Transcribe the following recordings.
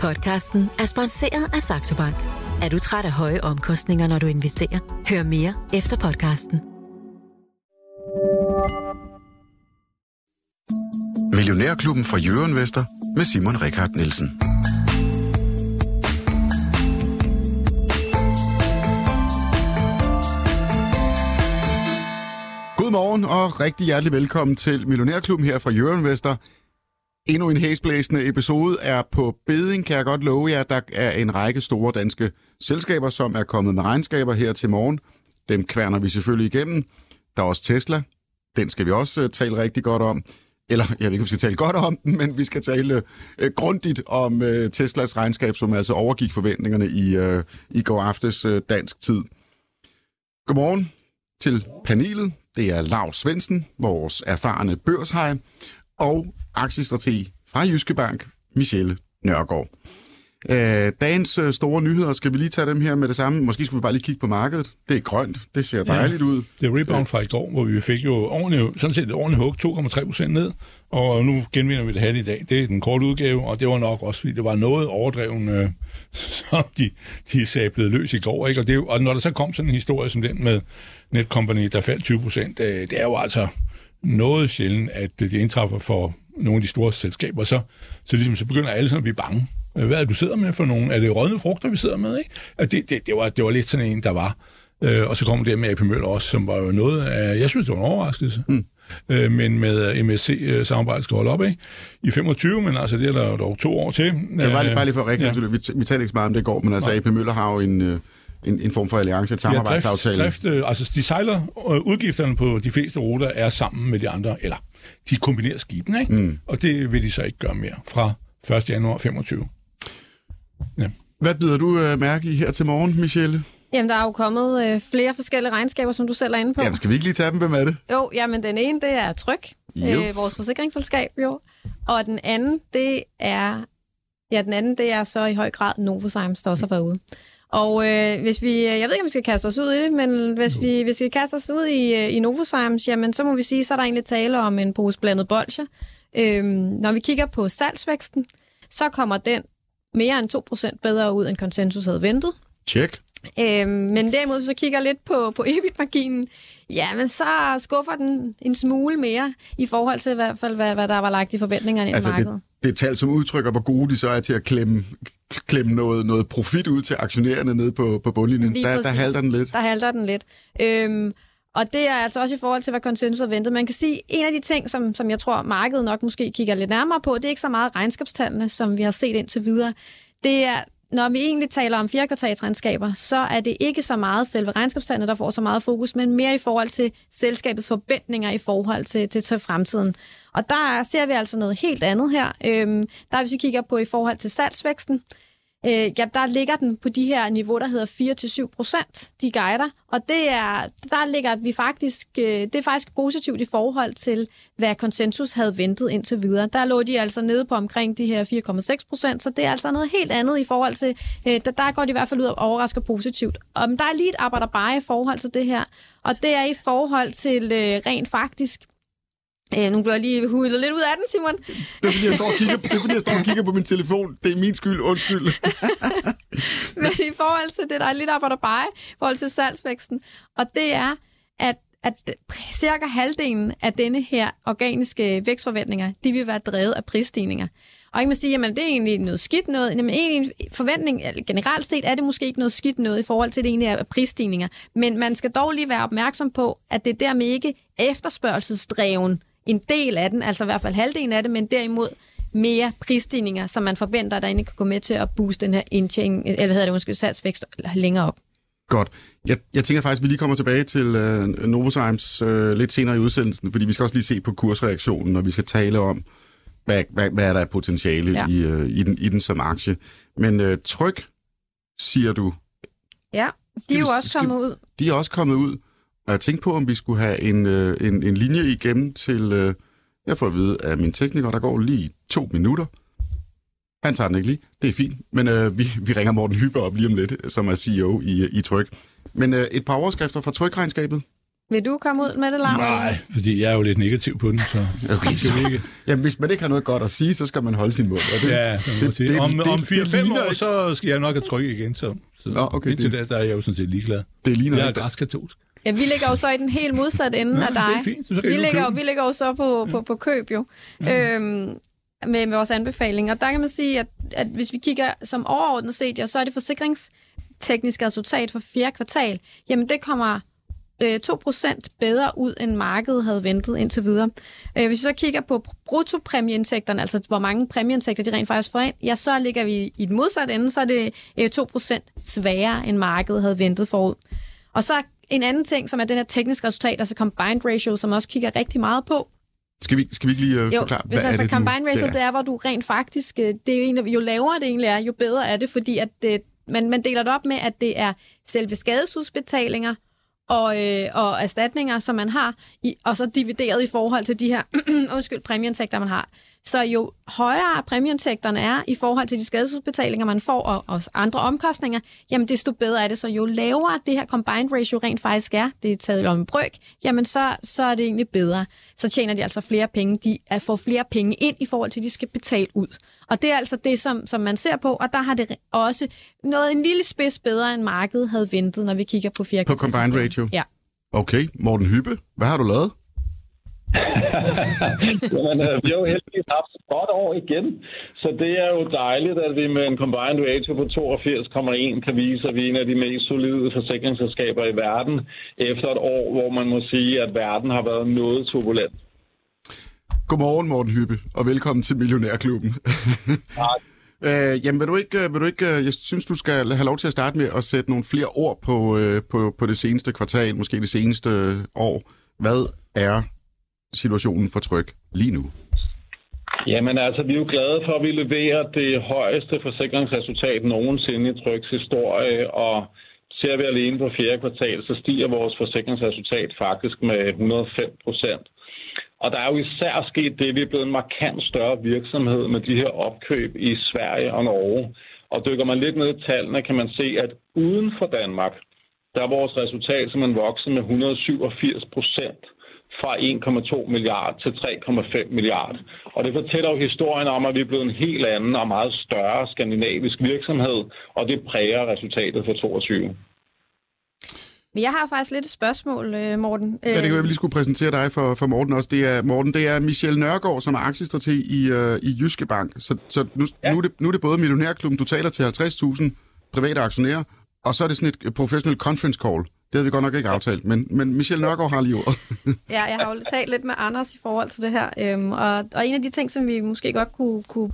Podcasten er sponsoreret af Saxo Bank. Er du træt af høje omkostninger, når du investerer? Hør mere efter podcasten. Millionærklubben fra Jørgen Vester med Simon Rikard Nielsen. Godmorgen og rigtig hjertelig velkommen til Millionærklubben her fra Jørgen Vester. Endnu en hæsblæsende episode er på beding, kan jeg godt love jer. Der er en række store danske selskaber, som er kommet med regnskaber her til morgen. Dem kværner vi selvfølgelig igennem. Der er også Tesla. Den skal vi også øh, tale rigtig godt om. Eller, jeg ved ikke, om vi skal tale godt om den, men vi skal tale øh, grundigt om øh, Teslas regnskab, som altså overgik forventningerne i, øh, i går aftes øh, dansk tid. Godmorgen til panelet. Det er Lars Svendsen, vores erfarne børshej, og aktiestrateg fra Jyske Bank, Michelle Nørgaard. Øh, dagens øh, store nyheder, skal vi lige tage dem her med det samme? Måske skulle vi bare lige kigge på markedet. Det er grønt, det ser dejligt ja, ud. Det er rebound fra i går, hvor vi fik jo ordentligt, sådan set et ordentligt hug, 2,3 procent ned, og nu genvinder vi det halve i dag. Det er den korte udgave, og det var nok også, fordi det var noget overdreven, øh, som de, de sablede løs i går. Ikke? Og, det, og når der så kom sådan en historie som den med Netcompany, der faldt 20 procent, øh, det er jo altså noget sjældent, at det indtræffer for nogle af de store selskaber, så, så, ligesom, så begynder alle sådan at blive bange. Hvad er det, du sidder med for nogle? Er det rådne frugter, vi sidder med? Ikke? Og det, det, det, var, det var lidt sådan en, der var. Øh, og så kom det med AP Møller også, som var jo noget af, jeg synes, det var en overraskelse. Mm. Øh, men med MSC-samarbejdet skal holde op ikke? i 25, men altså det er der dog to år til. Det var lige, bare lige for at ja. vi, vi talte ikke så meget om det i går, men altså AP Møller har jo en... Øh en, en form for alliance, et samarbejdsaftale. Ja, drift, drift, øh, altså de sejler, øh, udgifterne på de fleste ruter er sammen med de andre, eller de kombinerer skibene, ikke? Mm. og det vil de så ikke gøre mere fra 1. januar 25. Ja. Hvad bider du uh, mærke i her til morgen, Michelle? Jamen, der er jo kommet øh, flere forskellige regnskaber, som du selv er inde på. Ja, skal vi ikke lige tage dem? Hvem er det? Jo, jamen den ene, det er Tryk, yes. øh, vores forsikringsselskab, jo. Og den anden, det er... Ja, den anden, det er så i høj grad Novozymes, der også har været ude. Og øh, hvis vi, jeg ved ikke, om vi skal kaste os ud i det, men hvis vi, hvis vi kaster os ud i, øh, i Novozymes, jamen så må vi sige, så er der egentlig tale om en pose blandet bolcher. Øhm, når vi kigger på salgsvæksten, så kommer den mere end 2% bedre ud, end konsensus havde ventet. Tjek. Øhm, men derimod, så kigger lidt på, på EBIT-marginen, ja, men så skuffer den en smule mere, i forhold til i hvert fald, hvad, hvad der var lagt i forventningerne altså i markedet. Det, det er tal, som udtrykker, hvor gode de så er til at klemme, klemme noget, noget profit ud til aktionærerne nede på, på bundlinjen. Der, der halter den lidt. Der halter den lidt. Øhm, og det er altså også i forhold til, hvad konsensus ventet. Man kan sige, en af de ting, som, som jeg tror, markedet nok måske kigger lidt nærmere på, det er ikke så meget regnskabstallene, som vi har set indtil videre. Det er når vi egentlig taler om fjerdekvartalsregnskaber, så er det ikke så meget selve regnskabstallene, der får så meget fokus, men mere i forhold til selskabets forventninger i forhold til, til, til fremtiden. Og der ser vi altså noget helt andet her. Øhm, der hvis vi kigger på i forhold til salgsvæksten, øh, ja, der ligger den på de her niveau, der hedder 4-7 procent, de guider. Og det er, der ligger vi faktisk, øh, det er faktisk positivt i forhold til, hvad konsensus havde ventet indtil videre. Der lå de altså nede på omkring de her 4,6 procent, så det er altså noget helt andet i forhold til, øh, der, der går de i hvert fald ud og overrasker positivt. Og der er lige et arbejder bare i forhold til det her, og det er i forhold til øh, rent faktisk Øh, nu bliver jeg lige hullet lidt ud af den, Simon. Det er, fordi jeg står og kigger, det er, fordi jeg står og kigger på min telefon. Det er min skyld. Undskyld. Men i forhold til det, der er lidt op og bare, i forhold til salgsvæksten, og det er, at at cirka halvdelen af denne her organiske vækstforventninger, de vil være drevet af prisstigninger. Og ikke man sige, at det er egentlig noget skidt noget. Jamen, egentlig forventning, generelt set er det måske ikke noget skidt noget i forhold til, det egentlig er prisstigninger. Men man skal dog lige være opmærksom på, at det dermed ikke efterspørgselsdreven en del af den, altså i hvert fald halvdelen af det, men derimod mere prisstigninger, som man forventer, der egentlig kan gå med til at booste den her indtjening, eller hvad hedder det, undskyld, salgsvækst længere op. Godt. Jeg, jeg tænker faktisk, at vi lige kommer tilbage til uh, Novozymes uh, lidt senere i udsendelsen, fordi vi skal også lige se på kursreaktionen, når vi skal tale om, hvad, hvad, hvad er der af potentiale ja. i, uh, i, den, i den som aktie. Men uh, tryk, siger du. Ja, de er jo også kommet ud. De er også kommet ud. Og jeg tænkte på, om vi skulle have en, øh, en, en linje igennem til... Øh, jeg får at vide af min tekniker, der går lige to minutter. Han tager den ikke lige. Det er fint. Men øh, vi, vi ringer Morten Hyber op lige om lidt, som er CEO i, i Tryk. Men øh, et par overskrifter fra Trykregnskabet. Vil du komme ud med det, Lars? Nej, fordi jeg er jo lidt negativ på den, så Okay, vi ikke. Jamen, hvis man ikke har noget godt at sige, så skal man holde sin mund. Er det, Ja, det, det, det, om, det- om det 4-5 ligner år, ikke- så skal jeg nok have tryk igen. Så, så Nå, okay, indtil det- da, så er jeg jo sådan set ligeglad. det ligner Jeg er græskatolsk. Ja, vi ligger jo så i den helt modsatte ende Nå, af det er dig. fint, så vi, ligger, jo- vi ligger jo så på, på, på køb jo, øhm, med, med vores anbefalinger. Og der kan man sige, at, at hvis vi kigger som overordnet set, ja, så er det forsikringstekniske resultat for fjerde kvartal. Jamen det kommer øh, 2% bedre ud, end markedet havde ventet indtil videre. Øh, hvis vi så kigger på bruttopræmieindtægterne, altså hvor mange præmieindtægter de rent faktisk får ind, ja, så ligger vi i den modsatte ende, så er det øh, 2% sværere, end markedet havde ventet forud. Og så en anden ting, som er den her tekniske resultat, altså combined ratio, som også kigger rigtig meget på. Skal vi, skal vi ikke lige uh, Jo, forklare, hvis man er får det, combined ratio, det det er, hvor du rent faktisk, øh, det er jo, en, af- jo lavere det egentlig er, jo bedre er det, fordi at det, man, man deler det op med, at det er selve skadesudbetalinger og, øh, og erstatninger, som man har, i, og så divideret i forhold til de her undskyld, præmieindtægter, man har. Så jo højere præmieindtægterne er i forhold til de skadesudbetalinger, man får, og, og andre omkostninger, jamen desto bedre er det. Så jo lavere det her combined ratio rent faktisk er, det er taget om en brøk, jamen så, så er det egentlig bedre. Så tjener de altså flere penge. De får flere penge ind i forhold til, at de skal betale ud. Og det er altså det, som, som man ser på, og der har det også noget en lille spids bedre, end markedet havde ventet, når vi kigger på fire På combined ratio? Ja. Okay, Morten Hyppe, hvad har du lavet? Jamen, øh, vi har jo heldigvis haft et godt år igen, så det er jo dejligt, at vi med en combined ratio på 82,1 kan vise, at vi er en af de mest solide forsikringsselskaber i verden, efter et år, hvor man må sige, at verden har været noget turbulent. Godmorgen, Morten Hyppe, og velkommen til Millionærklubben. Øh, jamen, vil du, ikke, øh, vil du ikke, øh, jeg synes, du skal have lov til at starte med at sætte nogle flere ord på, øh, på, på det seneste kvartal, måske det seneste år. Hvad er situationen for tryk lige nu? Jamen altså, vi er jo glade for, at vi leverer det højeste forsikringsresultat nogensinde i Trygs historie, og ser vi alene på fjerde kvartal, så stiger vores forsikringsresultat faktisk med 105 procent. Og der er jo især sket det, at vi er blevet en markant større virksomhed med de her opkøb i Sverige og Norge. Og dykker man lidt ned i tallene, kan man se, at uden for Danmark, der er vores resultat simpelthen vokset med 187 procent fra 1,2 milliard til 3,5 milliard. Og det fortæller jo historien om, at vi er blevet en helt anden og meget større skandinavisk virksomhed, og det præger resultatet for 22. Men jeg har faktisk lidt et spørgsmål, øh, Morten. Ja, det kan være, vi lige skulle præsentere dig for, for Morten også. Det er, Morten, det er Michel Nørgaard, som er aktiestrateg i, øh, i Jyske Bank. Så, så nu, ja. nu, er det, nu er det både Millionærklubben, du taler til 50.000 private aktionærer, og så er det sådan et professional conference call. Det havde vi godt nok ikke aftalt, men, men Michel Nørgaard har lige ordet. Ja, jeg har jo talt lidt med Anders i forhold til det her, øhm, og, og en af de ting, som vi måske godt kunne, kunne,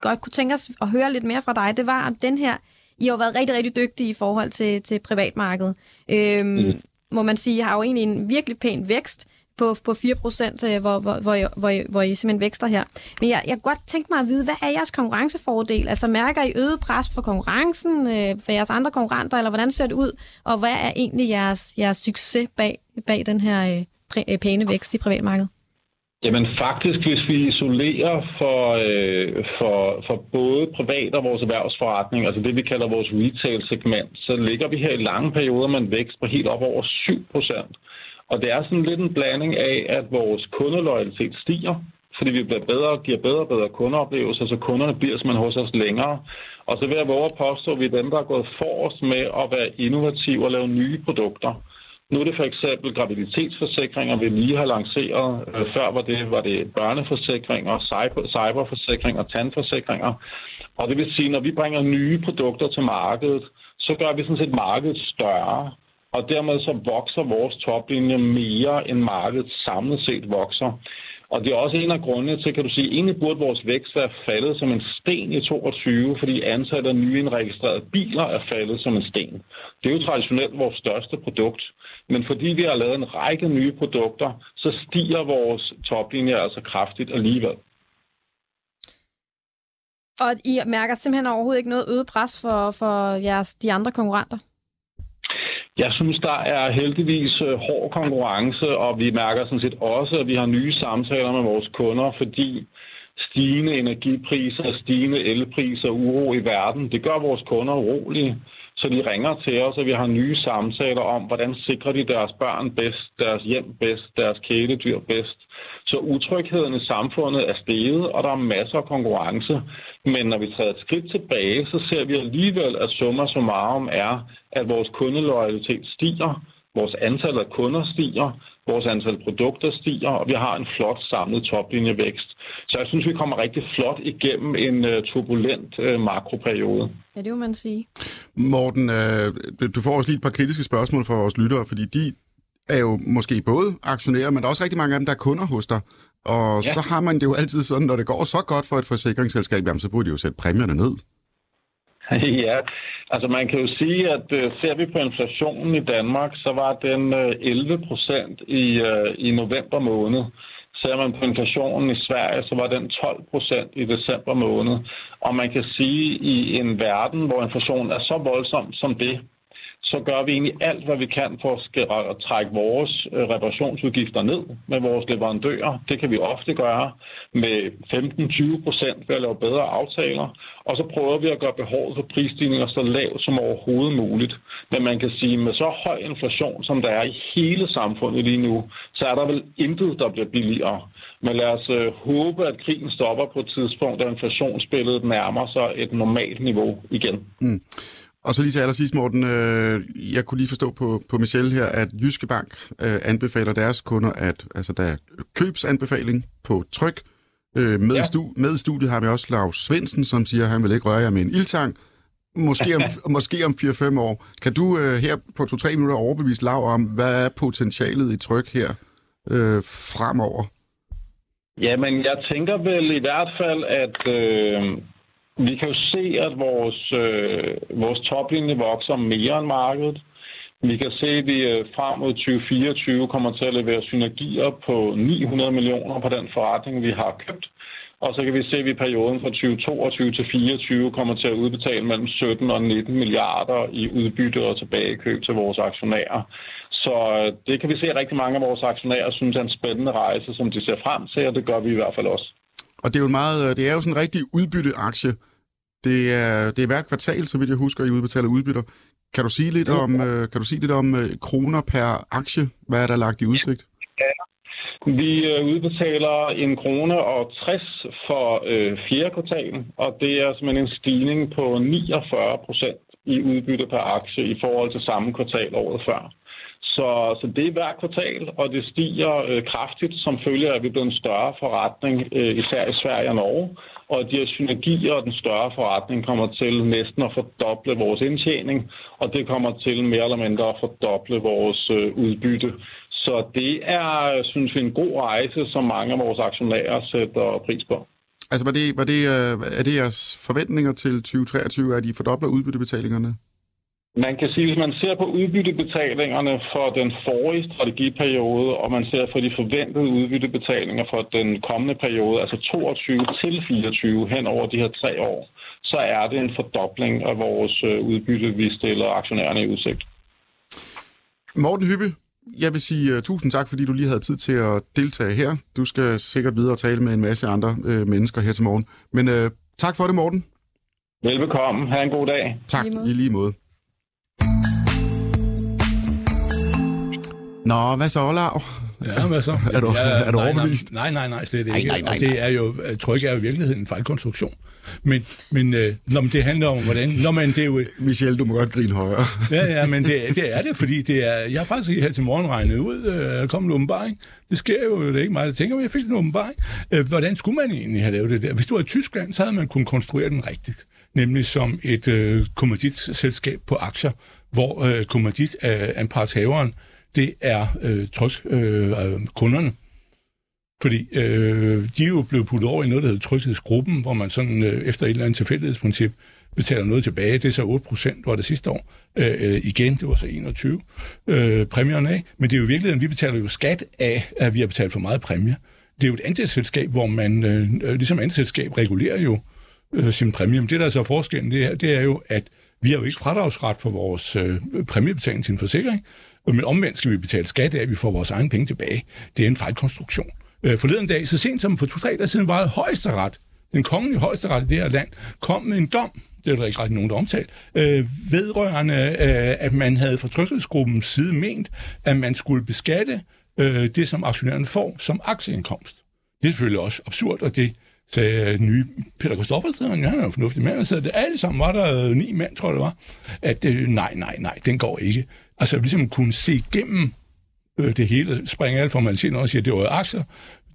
godt kunne tænke os at høre lidt mere fra dig, det var, at den her, I har jo været rigtig, rigtig dygtige i forhold til, til privatmarkedet. Øhm, mm. Må man sige, I har jo egentlig en virkelig pæn vækst på, på 4 procent, hvor, hvor, hvor, I- hvor, I- hvor I simpelthen vækster her. Men jeg, jeg kunne godt tænke mig at vide, hvad er jeres konkurrencefordel? Altså mærker I øget pres for konkurrencen, øh, for jeres andre konkurrenter, eller hvordan ser det ud? Og hvad er egentlig jeres, jeres succes bag, bag den her øh, øh, pæne vækst i privatmarkedet? Jamen faktisk, hvis vi isolerer for, øh, for, for både privat og vores erhvervsforretning, altså det vi kalder vores retail-segment, så ligger vi her i lange perioder med en vækst på helt op over 7 procent. Og det er sådan lidt en blanding af, at vores kundeloyalitet stiger, fordi vi bliver bedre og giver bedre og bedre kundeoplevelser, så kunderne bliver simpelthen hos os længere. Og så vil jeg våge at påstå, at vi er dem, der er gået forrest med at være innovative og lave nye produkter. Nu er det for eksempel graviditetsforsikringer, vi lige har lanceret. Øh, før var det, var det børneforsikringer, cyber, cyberforsikringer, tandforsikringer. Og det vil sige, når vi bringer nye produkter til markedet, så gør vi sådan set markedet større. Og dermed så vokser vores toplinje mere, end markedet samlet set vokser. Og det er også en af grundene til, kan du sige, egentlig burde vores vækst være faldet som en sten i 22, fordi antallet af nye indregistrerede biler er faldet som en sten. Det er jo traditionelt vores største produkt. Men fordi vi har lavet en række nye produkter, så stiger vores toplinje altså kraftigt alligevel. Og I mærker simpelthen overhovedet ikke noget øget pres for, for jeres, de andre konkurrenter? Jeg synes, der er heldigvis øh, hård konkurrence, og vi mærker sådan set også, at vi har nye samtaler med vores kunder, fordi stigende energipriser, stigende elpriser, uro i verden, det gør vores kunder urolige. Så de ringer til os, og vi har nye samtaler om, hvordan sikrer de deres børn bedst, deres hjem bedst, deres kæledyr bedst. Så utrygheden i samfundet er steget, og der er masser af konkurrence. Men når vi tager et skridt tilbage, så ser vi alligevel, at summa summarum er, at vores kundeloyalitet stiger, vores antal af kunder stiger, vores antal produkter stiger, og vi har en flot samlet toplinjevækst. Så jeg synes, vi kommer rigtig flot igennem en uh, turbulent uh, makroperiode. Ja, det må man sige. Morten, øh, du får også lige et par kritiske spørgsmål fra vores lyttere, fordi de er jo måske både aktionærer, men der er også rigtig mange af dem, der er kunder hos dig. Og ja. så har man det jo altid sådan, når det går så godt for et forsikringsselskab, jamen, så burde de jo sætte præmierne ned. Ja, altså man kan jo sige, at øh, ser vi på inflationen i Danmark, så var den øh, 11 procent i, øh, i november måned. Ser man på inflationen i Sverige, så var den 12 procent i december måned. Og man kan sige, at i en verden, hvor inflationen er så voldsom som det, så gør vi egentlig alt, hvad vi kan for at trække vores øh, reparationsudgifter ned med vores leverandører. Det kan vi ofte gøre med 15-20 procent ved at lave bedre aftaler. Og så prøver vi at gøre behovet for prisstigninger så lavt som overhovedet muligt. Men man kan sige, at med så høj inflation, som der er i hele samfundet lige nu, så er der vel intet, der bliver billigere. Men lad os øh, håbe, at krigen stopper på et tidspunkt, da inflationsbilledet nærmer sig et normalt niveau igen. Mm. Og så lige til allersidst, Morten, øh, jeg kunne lige forstå på, på Michelle her, at Jyske Bank øh, anbefaler deres kunder, at altså, der er købsanbefaling på tryk. Øh, med, ja. stu, med i studiet har vi også Lars Svendsen, som siger, at han vil ikke røre jer med en ildtang. Måske om, måske om 4-5 år. Kan du øh, her på 2-3 minutter overbevise Lav om, hvad er potentialet i tryk her øh, fremover? Jamen, jeg tænker vel i hvert fald, at... Øh vi kan jo se, at vores, øh, vores toplinje vokser mere end markedet. Vi kan se, at vi øh, frem mod 2024 kommer til at levere synergier på 900 millioner på den forretning, vi har købt. Og så kan vi se, at vi i perioden fra 2022 til 2024 kommer til at udbetale mellem 17 og 19 milliarder i udbytte og tilbagekøb til vores aktionærer. Så øh, det kan vi se, at rigtig mange af vores aktionærer synes er en spændende rejse, som de ser frem til, og det gør vi i hvert fald også. Og det er jo, meget, øh, det er jo sådan en rigtig udbytteaktie. Det er, det er hvert kvartal, så vidt jeg husker, I udbetaler udbytter. Kan du sige lidt om, øh, kan du sige lidt om øh, kroner per aktie? Hvad er der lagt i udsigt? Ja. Vi øh, udbetaler en krone og 60 for øh, fjerde kvartal, og det er simpelthen en stigning på 49 procent i udbytte per aktie i forhold til samme kvartal året før. Så, så det er hver kvartal, og det stiger øh, kraftigt som følge af, at vi er blevet en større forretning, øh, især i Sverige og Norge og de her synergier og den større forretning kommer til næsten at fordoble vores indtjening, og det kommer til mere eller mindre at fordoble vores øh, udbytte. Så det er, synes vi, en god rejse, som mange af vores aktionærer sætter pris på. Altså, var det, var det, øh, er det jeres forventninger til 2023, at I fordobler udbyttebetalingerne? Man kan sige, hvis man ser på udbyttebetalingerne for den forrige strategiperiode, og man ser på de forventede udbyttebetalinger for den kommende periode, altså 22 til 24 hen over de her tre år, så er det en fordobling af vores øh, udbytte, vi stiller aktionærerne i udsigt. Morten Hyppe, jeg vil sige uh, tusind tak, fordi du lige havde tid til at deltage her. Du skal sikkert videre tale med en masse andre uh, mennesker her til morgen. Men uh, tak for det, Morten. Velbekomme. Ha' en god dag. Tak, i lige måde. Nå, hvad så, Olav? Ja, hvad så? er du, ja, er du nej, overbevist? Nej, nej, nej, slet ikke. Nej, nej, nej, nej. det er jo, tryk er jo i virkeligheden en fejlkonstruktion. Men, men øh, når det handler om, hvordan... Når man, det er jo, Michel, du må godt grine højere. ja, ja, men det, det er det, fordi det er... Jeg har faktisk her til morgen regnet ud, øh, der kom en åbenbaring. Det sker jo, det er ikke meget, jeg tænker, jeg fik en åbenbaring. Øh, hvordan skulle man egentlig have lavet det der? Hvis du var i Tyskland, så havde man kunnet konstruere den rigtigt. Nemlig som et øh, kommanditselskab på aktier, hvor øh, kommandit af anpartshaveren det er øh, tryk øh, øh, kunderne. Fordi øh, de er jo blevet puttet over i noget, der hedder tryghedsgruppen, hvor man sådan øh, efter et eller andet tilfældighedsprincip betaler noget tilbage. Det er så 8 procent, var det sidste år. Øh, øh igen, det var så 21 øh, præmierne af. Men det er jo i virkeligheden, vi betaler jo skat af, at vi har betalt for meget præmie. Det er jo et andelsselskab, hvor man, øh, øh, ligesom andelsselskab, regulerer jo øh, sin præmie. Men det, der er så forskellen, det er, det er jo, at vi har jo ikke fradragsret for vores øh, præmiebetaling til en forsikring, men omvendt skal vi betale skat af, at vi får vores egen penge tilbage. Det er en fejlkonstruktion. Øh, forleden dag, så sent som for to-tre dage siden, var højesteret, den kongelige højesteret i det her land, kom med en dom, det er der ikke rigtig nogen, der omtalt, øh, vedrørende, øh, at man havde fra tryghedsgruppens side ment, at man skulle beskatte øh, det, som aktionærerne får som aktieindkomst. Det er selvfølgelig også absurd, og det sagde øh, nye Peter Kristoffersen, han er en fornuftig mand, så det alle sammen var der øh, ni mand, tror jeg det var, at øh, nej, nej, nej, den går ikke. Altså ligesom kunne se igennem øh, det hele, springe alle formalitet og siger, at det var aktier,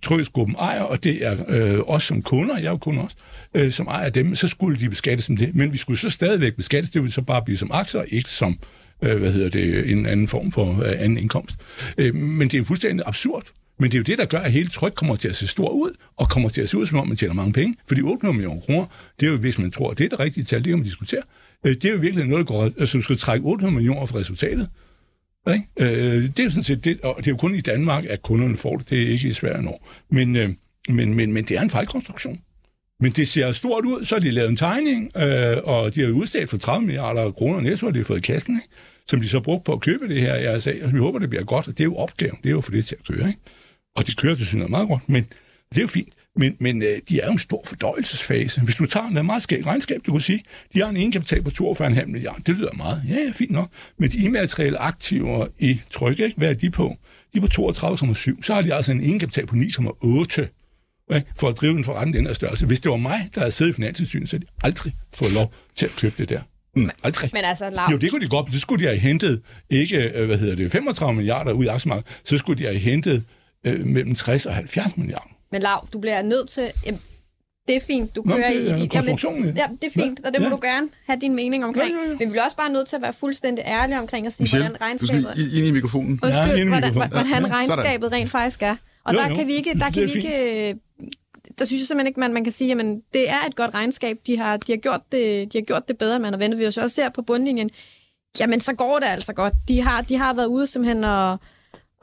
trøsgruppen ejer, og det er øh, os som kunder, jeg er jo kunder også, øh, som ejer dem, så skulle de beskattes som det. Men vi skulle så stadigvæk beskattes, det ville så bare blive som aktier, ikke som øh, hvad hedder det, en anden form for øh, anden indkomst. Øh, men det er fuldstændig absurd. Men det er jo det, der gør, at hele tryk kommer til at se stor ud, og kommer til at se ud, som om man tjener mange penge. Fordi 800 millioner kroner, det er jo, hvis man tror, at det er det rigtige tal, det kan man diskutere. Øh, det er jo virkelig noget, der går, altså, du skal trække 800 millioner fra resultatet. Ikke? Øh, det er jo sådan set det, og det er jo kun i Danmark, at kunderne får det. Det er ikke i Sverige nå. Men, øh, men, men, men det er en fejlkonstruktion. Men det ser stort ud, så har de lavet en tegning, øh, og de har udstedt for 30 milliarder kroner næste år, de har fået i kassen, ikke? som de så brugt på at købe det her i RSA, og vi håber, det bliver godt, og det er jo opgaven, det er jo for det til at køre. Ikke? Og det kører til synes meget godt, men det er jo fint. Men, men øh, de er jo en stor fordøjelsesfase. Hvis du tager en meget skæg regnskab, du kan sige, de har en egenkapital på 42,5 milliarder. Det lyder meget. Ja, ja, fint nok. Men de immaterielle aktiver i tryk, ikke? hvad er de på? De er på 32,7. Så har de altså en egenkapital på 9,8 ikke? for at drive en forretning den her størrelse. Hvis det var mig, der havde siddet i Finanstilsynet, så havde de aldrig fået lov til at købe det der. Mm, aldrig. Men altså, Lav... Jo, det kunne de godt, så skulle de have hentet, ikke, øh, hvad hedder det, 35 milliarder ud i aktiemarkedet, så skulle de have hentet øh, mellem 60 og 70 milliarder. Men Lav, du bliver nødt til... Jamen, det er fint, du Nå, kører det i... i jamen, ja. ja, det er fint, og det må Ja. du gerne have din mening omkring. Ja, ja, ja. Men vi bliver også bare nødt til at være fuldstændig ærlige omkring at sige, Michelle, hvordan du skal regnskabet... ind i mikrofonen. Ja, Undskyld, i hvordan, mikrofonen. hvordan Ja, regnskabet rent faktisk er. Og Jo, der jo. kan vi ikke... Der, kan vi ikke øh, der synes jeg simpelthen ikke, man, man kan sige, at det er et godt regnskab. De har, de, har gjort det, de har gjort det bedre, end man har ventet. Vi også ser på bundlinjen, jamen så går det altså godt. De har, de har været ude simpelthen og,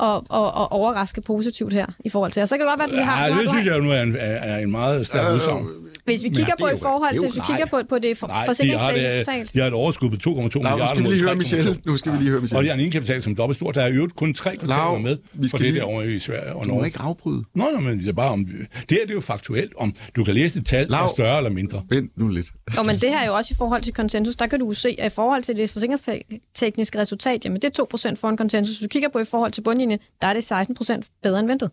og, og, og overraske positivt her i forhold til. Og så kan det godt være, at vi har... Ja, det synes jeg nu er en, er en meget stærk Øh, udsagn. Hvis vi kigger det på i forhold til, hvis vi kigger på, på det for, Nej, de har, det, totalt. de har et overskud på 2,2 Lav, nu milliarder. skal vi lige høre 3,2. Michelle. Nu skal vi lige høre Og de Michelle. har en egenkapital som dobbelt stor. Der er jo kun tre kvartaler Lav, med vi for det lige- der over i Sverige og Du må Norge. ikke afbryde. Nå, nå, men det er bare om... Det her det er jo faktuelt, om du kan læse et tal, der Lav. er større eller mindre. Vent nu lidt. Jo, men det her er jo også i forhold til konsensus. Der kan du se, at i forhold til det forsikringstekniske resultat, jamen det er 2% foran konsensus. Hvis du kigger på i forhold til bundlinjen, der er det 16% bedre end ventet.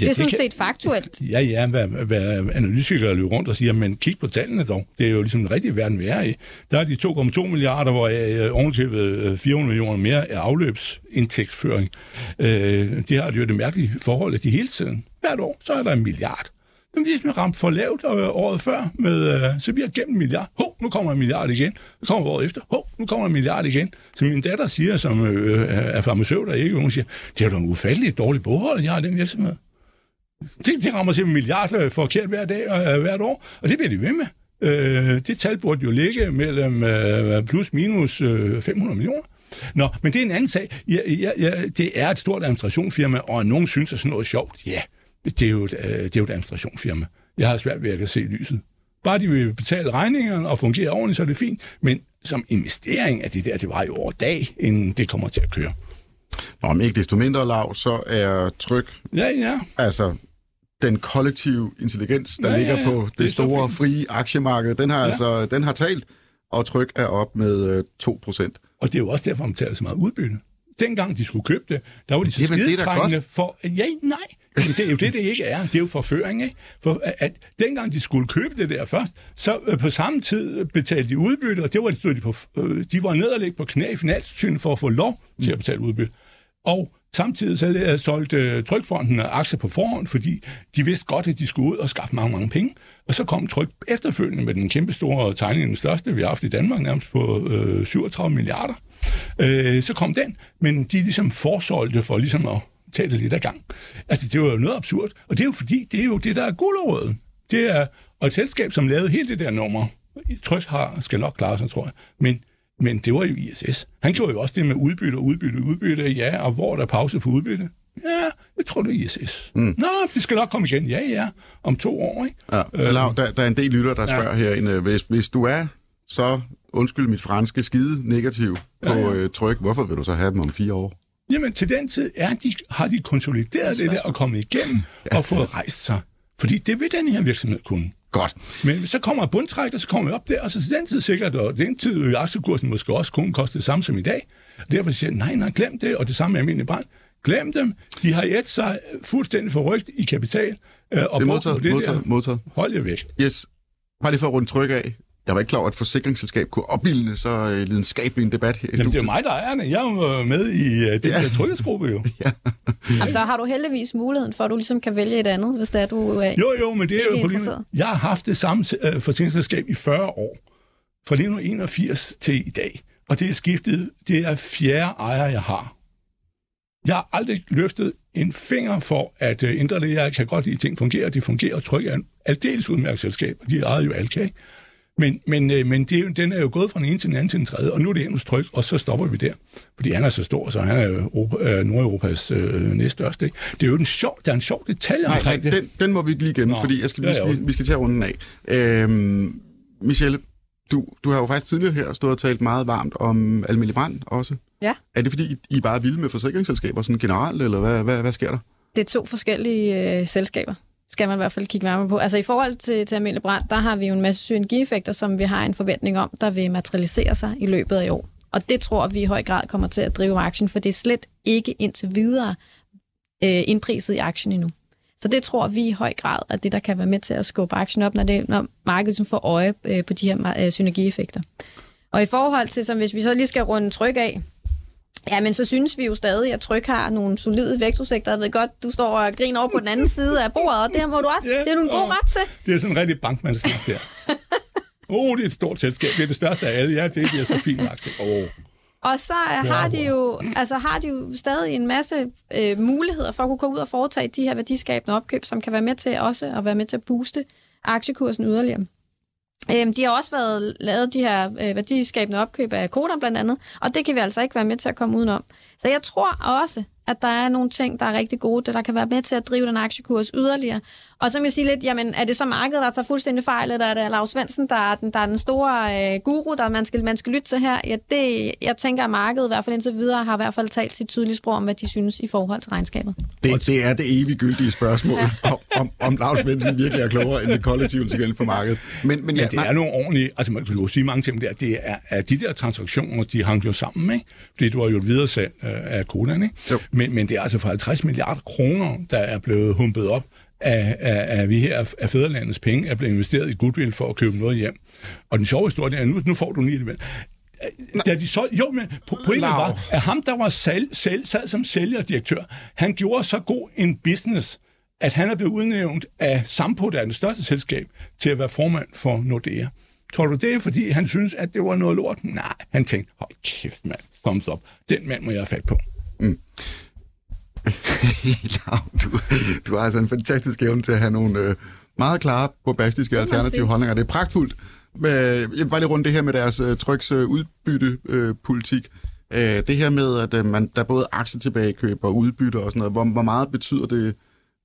Ja, det er sådan kan- set faktuelt. Ja, ja, hvad, hvad analytikere løber rundt og siger, men kig på tallene dog. Det er jo ligesom den rigtige verden, vi er i. Der er de 2,2 milliarder, hvor øh, ovenkøbet øh, 400 millioner mere er afløbsindtægtsføring. Øh, de har jo det mærkelige forhold, at de hele tiden, hvert år, så er der en milliard. Men vi er ramt for lavt øh, året før, med, øh, så vi har gennem en milliard. Hov, nu kommer en milliard igen. Så kommer året efter. Hov, nu kommer en milliard igen. Så min datter siger, som øh, er farmaceut og ikke, hun siger, det er jo en ufattelig dårlig boghold, jeg har den virksomhed. Det, det rammer simpelthen milliarder forkert hver dag og øh, hvert år, og det bliver de ved med. Øh, det tal burde jo ligge mellem øh, plus minus øh, 500 millioner. Nå, men det er en anden sag. Ja, ja, ja, det er et stort administrationsfirma, og nogen synes, at sådan noget er sjovt. Ja, det er jo et, øh, det er jo et administrationsfirma. Jeg har svært ved at se lyset. Bare de vil betale regningerne og fungere ordentligt, så er det fint. Men som investering af det der, det var jo over dag, inden det kommer til at køre. Nå, om ikke desto mindre lav, så er tryk, Ja, ja. altså den kollektive intelligens, der Ja, ja, ligger ja. på Det det, store, frie aktiemarked, den har, Ja. ja. altså, den har talt, og tryk er op med øh, 2 procent. Og det er jo også derfor, man betaler så meget udbytte. Dengang de skulle købe det, der var de så skidetrængende for... Ja, nej. Men det er jo det, det ikke er. Det er jo forføring, ikke? For at, dengang de skulle købe det der først, så øh, på samme tid betalte de udbytte, og det var, stod de, på, øh, de var ned og ligge på knæ i finanssynet for at få lov til at betale udbytte. Og samtidig så solgte øh, Trykfonden øh, aktier på forhånd, fordi de vidste godt, at de skulle ud og skaffe mange, mange penge. Og så kom Tryk efterfølgende med den kæmpe store tegning, den største, vi har haft i Danmark, nærmest på øh, 37 milliarder. Øh, så kom den, men de ligesom forsolgte for ligesom at tage det lidt af gang. Altså, det var jo noget absurd. Og det er jo fordi, det er jo det, der er guldrådet. Det er og et selskab, som lavede hele det der nummer. Tryk har, skal nok klare sig, tror jeg. Men men det var jo ISS. Han gjorde jo også det med udbytte og udbytte udbytte. Ja, og hvor er der pause for udbytte? Ja, jeg tror, det er ISS. Mm. Nå, det skal nok komme igen. Ja, ja. Om to år, ikke? Ja, øh, Lav, der, der er en del lytter, der Ja. spørger herinde, hvis, hvis du er så, undskyld mit franske, skide negativ på Ja, ja. Øh, tryk, hvorfor vil du så have dem om fire år? Jamen, til den tid er de, har de konsolideret det der og kommet igennem ja. og fået rejst sig. Fordi det vil den her virksomhed kunne. Godt. Men så kommer bundtræk, og så kommer vi op der, og så til den tid sikkert, og den tid vil aktiekursen måske også kun koste det samme som i dag. Derfor siger jeg, nej, nej, glem det, og det samme med almindelig brand. Glem dem. De har et sig fuldstændig forrygt i kapital. Øh, og Det er modtaget, det modtaget, der. modtaget. Hold jer væk. Yes. Bare lige for at runde tryk af. Jeg var ikke klar over, at et forsikringsselskab kunne opbilde så øh, lidenskabelig en debat her i Jamen, det er mig, der er det. Jeg er jo med i uh, den ja. der tryghedsgruppe jo. Jamen, så har du heldigvis muligheden for, at du ligesom kan vælge et andet, hvis det er, du er Jo, jo, men det er jo problemet. Jeg har haft det samme uh, forsikringsselskab i 40 år. Fra 1981 til i dag. Og det er skiftet. Det er fjerde ejer, jeg har. Jeg har aldrig løftet en finger for at ændre det. Jeg kan godt lide, at ting fungerer. De fungerer tryk er en aldeles udmærket selskab. De ejede jo Alka. Men, men, øh, men det, er den er jo gået fra den ene til den anden til den tredje, og nu er det Emils tryk, og så stopper vi der. Fordi han er så stor, så han er jo Europa, øh, Nordeuropas øh, næststørste. Ikke? Det er jo en sjov, der er en sjov detalje Nej, nej omkring det. den, den må vi ikke lige igennem, Nå, fordi jeg skal, vi, skal, vi, vi skal til at runde den af. Øhm, Michelle, du, du har jo faktisk tidligere her stået og talt meget varmt om almindelig brand også. Ja. Er det fordi, I bare er vilde med forsikringsselskaber sådan generelt, eller hvad, hvad, hvad sker der? Det er to forskellige øh, selskaber, skal man i hvert fald kigge nærmere på. Altså i forhold til, til almindelig brand, der har vi jo en masse synergieffekter, som vi har en forventning om, der vil materialisere sig i løbet af i år. Og det tror vi i høj grad kommer til at drive aktien, for det er slet ikke indtil videre øh, indpriset i aktien endnu. Så det tror vi i høj grad er det, der kan være med til at skubbe aktien op, når, det, når markedet som får øje øh, på de her øh, synergieffekter. Og i forhold til, som hvis vi så lige skal runde tryk af, Ja, men så synes vi jo stadig, at Tryk har nogle solide vækstudsigter. Jeg ved godt, du står og griner over på den anden side af bordet, og det må du også. Ja, Det er du en god ret til. Det er sådan en rigtig bankmandsnak der. Åh, oh, det er et stort selskab. Det er det største af alle. Ja, det bliver så fint aktie. Oh. Og så har de jo, altså har de jo stadig en masse øh, muligheder for at kunne gå ud og foretage de her værdiskabende opkøb, som kan være med til også at være med til at booste aktiekursen yderligere. Øhm, de har også været lavet de her øh, værdiskabende opkøb af koder blandt andet, og det kan vi altså ikke være med til at komme udenom. Så jeg tror også, at der er nogle ting, der er rigtig gode, der, der kan være med til at drive den aktiekurs yderligere. Og så vil jeg sige lidt, jamen er det så markedet, der tager fuldstændig fejl, eller er det Lars Svendsen, der er den, der er den store øh, guru, der man skal, man skal lytte til her? Ja, det, jeg tænker, at markedet i hvert fald indtil videre har i hvert fald talt sit tydelige sprog om, hvad de synes i forhold til regnskabet. Det, det er det evigt gyldige spørgsmål, om, om, om Lars Svendsen virkelig er klogere end det kollektive til på markedet. Men, men, ja, Men det er nogle ordentlige, altså man kan jo sige mange ting der, det er, at de der transaktioner, de hang jo sammen, ikke? Fordi det var jo et videresalg øh, af Kodan, ikke? Jo. Men, men det er altså for 50 milliarder kroner, der er blevet humpet op af, af, af vi her af fædrelandets penge, er blevet investeret i goodwill for at købe noget hjem. Og den sjove historie er, nu, nu får du lige alligevel. Da de solgte, jo, men po- pointen var, at ham, der var sal, sal, sad som sælgerdirektør, han gjorde så god en business, at han er blevet udnævnt af Sampo, der er det største selskab, til at være formand for Nordea. Tror du det er, fordi han synes, at det var noget lort? Nej, han tænkte, hold kæft mand, thumbs up. Den mand må jeg have fat på. Lav, du, du har altså en fantastisk evne til at have nogle øh, meget klare, bombastiske alternative holdninger. Det er pragtfuldt. Men, jeg vil bare lige runde det her med deres øh, tryks øh, udbyttepolitik. Øh, det her med, at øh, man, der er både aktietilbagekøb og udbytte og sådan noget. Hvor, hvor meget betyder det,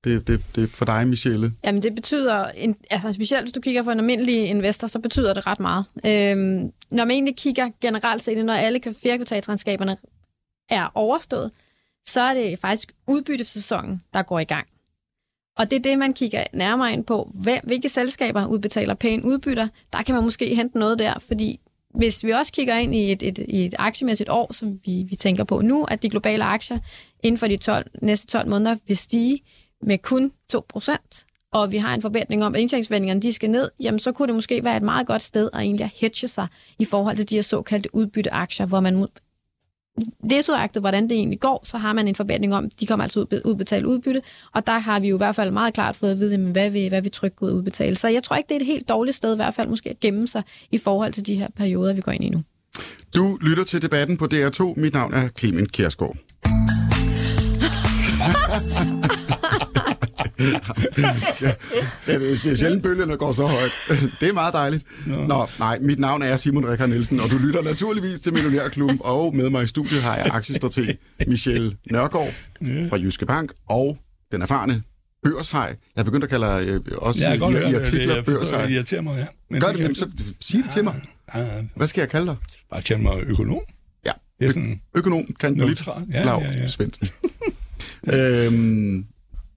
det, det, det for dig, Michelle? Jamen det betyder, en, altså specielt hvis du kigger på en almindelig investor, så betyder det ret meget. Øhm, når man egentlig kigger generelt set, når alle fjerdekvartalsregnskaberne er overstået, så er det faktisk udbyttesæsonen, der går i gang. Og det er det, man kigger nærmere ind på. Hvilke selskaber udbetaler pæne udbytter? Der kan man måske hente noget der, fordi hvis vi også kigger ind i et, et, i et aktiemæssigt år, som vi, vi tænker på nu, at de globale aktier inden for de 12, næste 12 måneder vil stige med kun 2%, og vi har en forventning om, at indtjeningsvendingerne de skal ned, jamen så kunne det måske være et meget godt sted at egentlig hedge sig i forhold til de her såkaldte udbytteaktier, hvor man desuagtet, hvordan det egentlig går, så har man en forventning om, de kommer altså ud udbetale udbytte, og der har vi jo i hvert fald meget klart fået at vide, jamen, hvad vi, hvad vi trygt ud udbetale. Så jeg tror ikke, det er et helt dårligt sted i hvert fald måske at gemme sig i forhold til de her perioder, vi går ind i nu. Du lytter til debatten på DR2. Mit navn er Clement Kjærsgaard. ja, det er sjældent bølgerne går så højt. Det er meget dejligt. Nå, nej, mit navn er Simon Rikard Nielsen, og du lytter naturligvis til Millionærklubben, og med mig i studiet har jeg aktiestrateg Michelle Nørgaard fra Jyske Bank, og den erfarne børshej. Jeg er begyndt at kalde dig øh, også Ja, i, i, artikler det, børshej. det irriterer mig, ja. Men Gør det, jeg- så sig det til mig. Ja, ja, Hvad skal jeg kalde dig? Bare kald mig økonom. Ja, Det er sådan... økonom, kan du Neutral. Ja, ja, ja. Svendsen. øhm,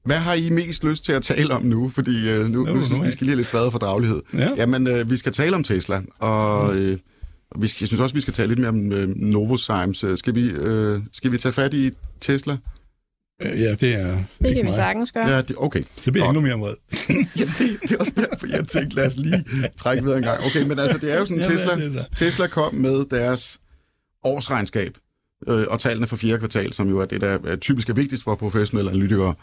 Hvad har I mest lyst til at tale om nu? Fordi øh, nu, Hvad nu synes nu vi, skal lige have lidt fred og fordragelighed. Ja. Jamen, øh, vi skal tale om Tesla, og øh, og vi skal, jeg synes også, vi skal tale lidt mere om øh, Novozymes. Øh, Skal vi, øh, skal vi tage fat i Tesla? Øh, Ja, det er... Det kan vi mig. sagnis gøre. Ja, det, okay. Det bliver Nå. endnu mere vred. Ja, det, det er også derfor, jeg tænkte, lad os lige trække videre en gang. Okay, men altså, det er jo sådan, Ja, hvad er Tesla, det? Tesla kom med deres årsregnskab, øh, og tallene for fjerde kvartal, som jo er det, der er typisk er vigtigst for professionelle analytikere.